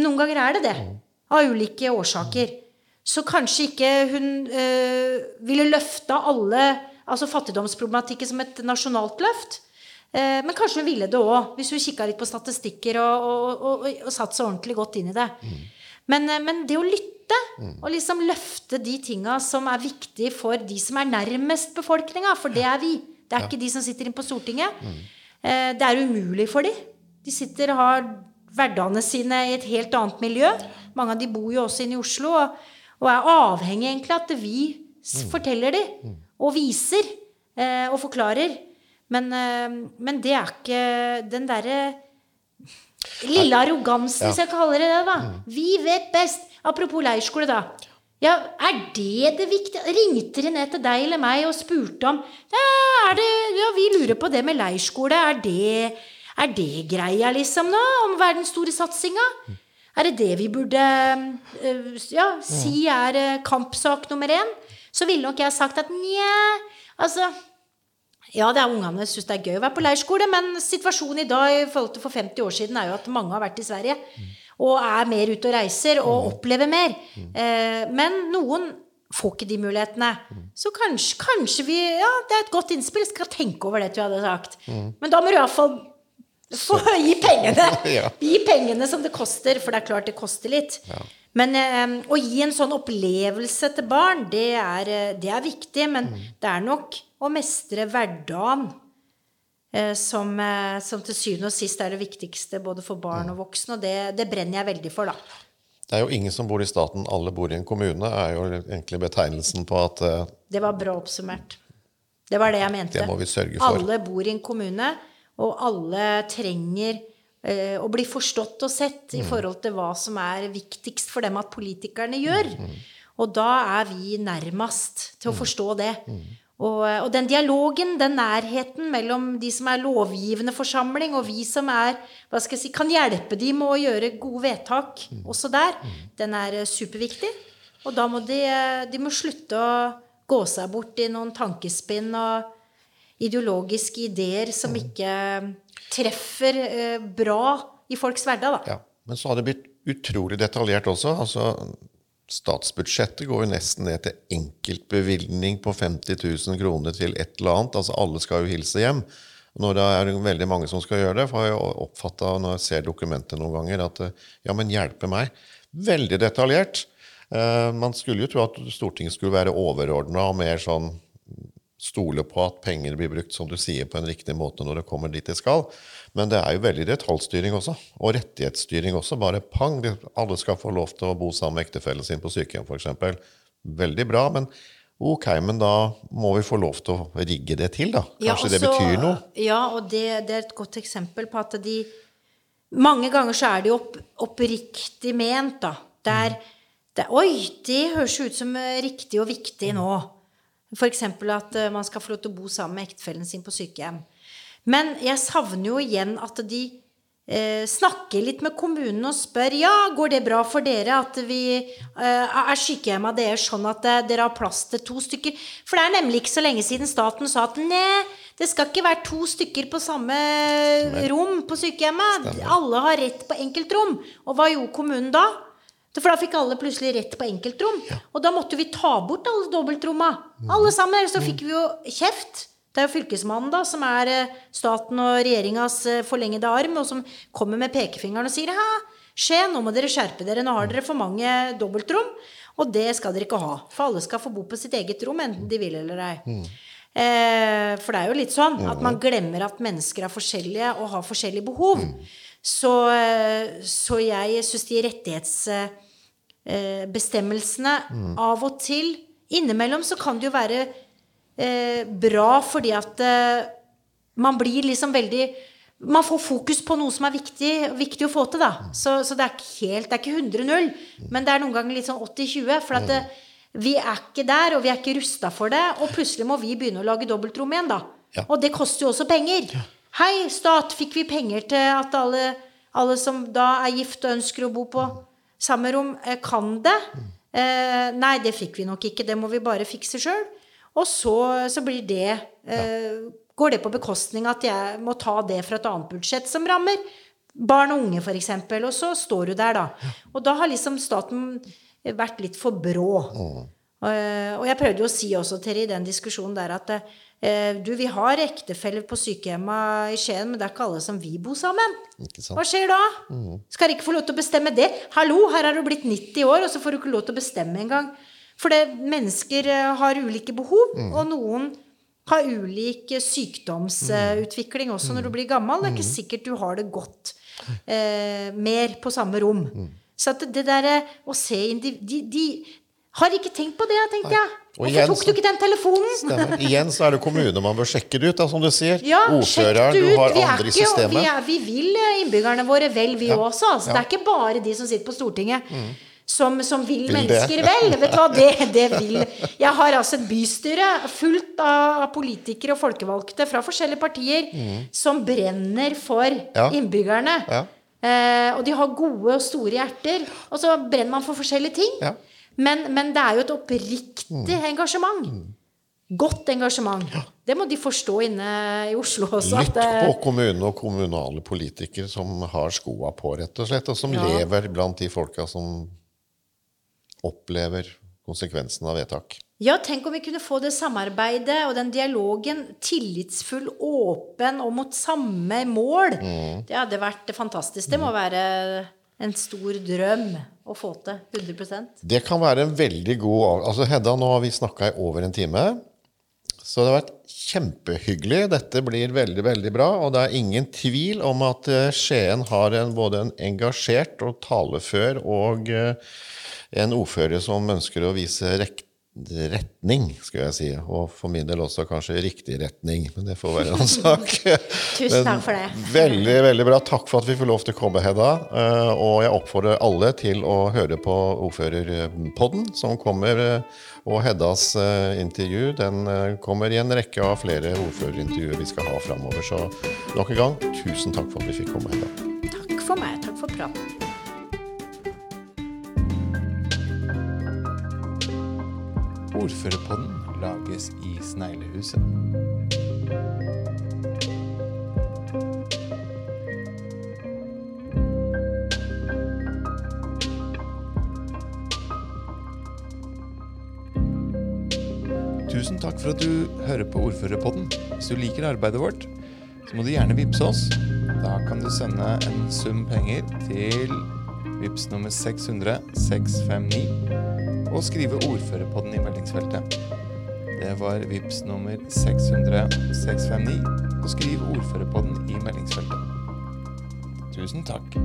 Noen ganger er det det. Av ulike årsaker så kanskje ikke hun øh, ville løfta alle altså fattigdomsproblematikken som et nasjonalt løft. Eh, men kanskje hun ville det òg, hvis hun kikka litt på statistikker og, og, og, og satt seg ordentlig godt inn i det. Mm. Men, eh, men, det å lytte mm. og liksom løfte de tinga som er viktige for de som er nærmest befolkninga, for det er vi. Det er ja. ikke de som sitter inne på Stortinget. Mm. Eh, det er umulig for de. De sitter og har hverdagene sine i et helt annet miljø. Mange av de bor jo også inne i Oslo. og og er avhengig egentlig at vi mm. forteller dem og viser eh, og forklarer. Men, eh, men, det er ikke den derre lille arrogansen, hvis jeg kaller det det, da. Mm. Vi vet best. Apropos leirskole, da. Ja, er det det viktige? Ringte de ned til deg eller meg og spurte om ja, det, ja, vi lurer på det med leirskole. Er det, er det greia, liksom, nå? Om verdens store satsinga? Er det det vi burde eh, ja, si er eh, kampsak nummer én? Så ville nok jeg sagt at nja, altså ja, det er ungene syns det er gøy å være på leirskole, men situasjonen i dag i forhold til for 50 år siden er jo at mange har vært i Sverige og er mer ute og reiser og opplever mer. Eh, men noen får ikke de mulighetene. Så kanskje, kanskje vi Ja, det er et godt innspill. Jeg skal tenke over det du hadde sagt. Men da må du iallfall få gi pengene! ja. Gi pengene som det koster, for det er klart det koster litt. Ja. Men um, å gi en sånn opplevelse til barn, det er, eh, det er viktig. Men mm. det er nok å mestre hverdagen uh, som, uh, som, til syvende og sist er det viktigste både for barn mm. og voksne. Og det, det, brenner jeg veldig for, da. Det er jo ingen som bor i staten, alle bor i en kommune, er jo egentlig betegnelsen på at uh, Det var bra oppsummert. Det var det jeg mente. Det må vi sørge for. Alle bor i en kommune. Og alle trenger eh, å bli forstått og sett i mm. forhold til hva som er viktigst for dem at politikerne gjør. Mm. Og da er vi nærmest til å mm. forstå det. Og, og, den dialogen, den nærheten mellom de som er lovgivende forsamling, og vi som er, hva skal jeg si, kan hjelpe dem med å gjøre gode vedtak også der, den er eh, superviktig. Og da må de, eh, de må slutte å gå seg bort i noen tankespinn og ideologiske ideer som mm. ikke treffer eh, bra i folks hverdag. Da. Ja, men så har det blitt utrolig detaljert også. altså statsbudsjettet går jo nesten ned til enkeltbevilgning på 50 000 kroner til et eller annet. Altså alle skal jo hilse hjem. Når det er veldig mange som skal gjøre det, for jeg har oppfatta når jeg ser dokumentet noen ganger, at ja, men hjelpe meg. Veldig detaljert. Eh, man skulle jo tro at Stortinget skulle være overordna og mer sånn stole på at penger blir brukt som du sier, på en riktig måte når det kommer dit det skal. Men det er jo veldig detaljstyring også, og rettighetsstyring også. Bare pang! Alle skal få lov til å bo sammen med ektefellen sin på sykehjem, f.eks. Veldig bra, men ok, men da må vi få lov til å rigge det til, da. Kanskje Ja, og det betyr noe? Ja, og det, det er et godt eksempel på at de Mange ganger så er det jo opp, oppriktig ment, da. Det er, det, Oi, det høres ut som riktig og viktig nå. F.eks. at eh, man skal få lov til å bo sammen med ektefellen sin på sykehjem. Men jeg savner jo igjen at de eh, snakker litt med kommunen og spør ja, går det bra for dere at vi eh, er sykehjemma deres sånn at eh, dere har plass til to stykker. For det er nemlig ikke så lenge siden staten sa at nei, det skal ikke være to stykker på samme rom på sykehjemmet. Alle har rett på enkeltrom. Og hva gjorde kommunen da? For da fikk alle plutselig rett på enkeltrom. Og da måtte vi ta bort alle dobbeltromma. Alle sammen. Så fikk vi jo kjeft. Det er jo Fylkesmannen da, som er eh, staten og regjeringas eh, forlengede arm, og som kommer med pekefingeren og sier Hæ, skje, nå må dere skjerpe dere. Nå har dere for mange dobbeltrom. Og det skal dere ikke ha. For alle skal få bo på sitt eget rom, enten de vil eller ei. Eh, for det er jo litt sånn at man glemmer at mennesker er forskjellige og har forskjellige behov. Så, eh, så jeg syns de rettighetsbestemmelsene av og til Innimellom så kan det jo være eh, bra fordi at eh, man blir liksom veldig man får fokus på noe som er viktig, viktig å få til, da. Så, så det er ikke helt Det er ikke 100-0, men det er noen ganger litt sånn 80-20. For at det, vi er ikke der, og vi er ikke rusta for det. Og plutselig må vi begynne å lage dobbeltrom igjen, da. Ja. Og det koster jo også penger. Hei, stat, fikk vi penger til at alle, alle som da er gift og ønsker å bo på samme rom, eh, kan det? Eh, nei, det fikk vi nok ikke. Det må vi bare fikse sjøl. Og så, så blir det eh, Går det på bekostning at jeg må ta det fra et annet budsjett som rammer barn og unge, f.eks., og så står du der, da. Og da har liksom staten vært litt for brå. Eh, og jeg prøvde jo å si også til i den diskusjonen der at eh, du, vi har ektefeller på sykehjemmet i Skien, men det er ikke alle som vil bo sammen. Hva skjer da? Skal dere ikke få lov til å bestemme det? Hallo, her er du blitt 90 år, og så får du ikke lov til å bestemme engang. For det, mennesker eh, har ulike behov, og noen har ulik eh, sykdomsutvikling også når du blir gammel. Det er ikke sikkert du har det godt eh, mer på samme rom. Så at det derre å se indiv... De, de har ikke tenkt på det, tenkte jeg. Hvorfor tok du ikke den telefonen? Stemmer. Igjen så er det kommune man bør sjekke det ut, da, som du sier. Ja, Ordføreren, du har Vi andre i systemet. Vi, er, vi vil eh, innbyggerne våre vel, vi Ja. også. Altså. Det er ikke bare de som sitter på Stortinget. Som, som vil, Vil det. mennesker vel. Vet du hva, det, det vil Jeg har altså et bystyre fullt av politikere og folkevalgte fra forskjellige partier som brenner for Mm. Ja. innbyggerne. Ja. Eh, og de har gode og store hjerter. Og så brenner man for forskjellige ting. Ja. Men, men det er jo et oppriktig engasjement. Godt engasjement. Det må de forstå inne i Oslo også. Lytt at, på kommunen og kommunale politikere som har skoa på, rett og slett, og som Ja. lever blant de folka som opplever konsekvensen av vedtak. Ja, tenk om vi kunne få det samarbeidet og den dialogen tillitsfull, åpen og mot samme mål. Det hadde vært fantastisk. Det må være en stor drøm å få til. 100% Det kan være en veldig god Altså, Hedda, nå har vi snakka i over en time. Så det har vært kjempehyggelig. Dette blir veldig veldig bra. Og det er ingen tvil om at eh, Skien har en, både en engasjert og talefør og eh, en ordfører som ønsker å vise rek retning, skal jeg si. Og for min del også kanskje riktig retning, men det får være en sak. Tusen takk for det. Veldig, veldig bra. Takk for at vi får lov til å komme, Hedda. Eh, Og jeg oppfordrer alle til å høre på ordførerpodden som kommer. eh, Og Heddas eh, intervju den kommer i en rekke av flere ordførerintervjuer vi skal ha framover. Så nok en gang, tusen takk for at vi fikk komme, Hedda. Takk for meg. Takk for praten. Ordførerpodden lages i Sneglehuset. Tusen takk for at du hører på Ordførerpodden. Hvis du liker arbeidet vårt, så må du gjerne vippse oss. Da kan du sende en sum penger til vips nummer 600 659 og skrive Ordførerpodden i meldingsfeltet. Det var vips nummer 600 659 og skriv Ordførerpodden i meldingsfeltet. Tusen takk.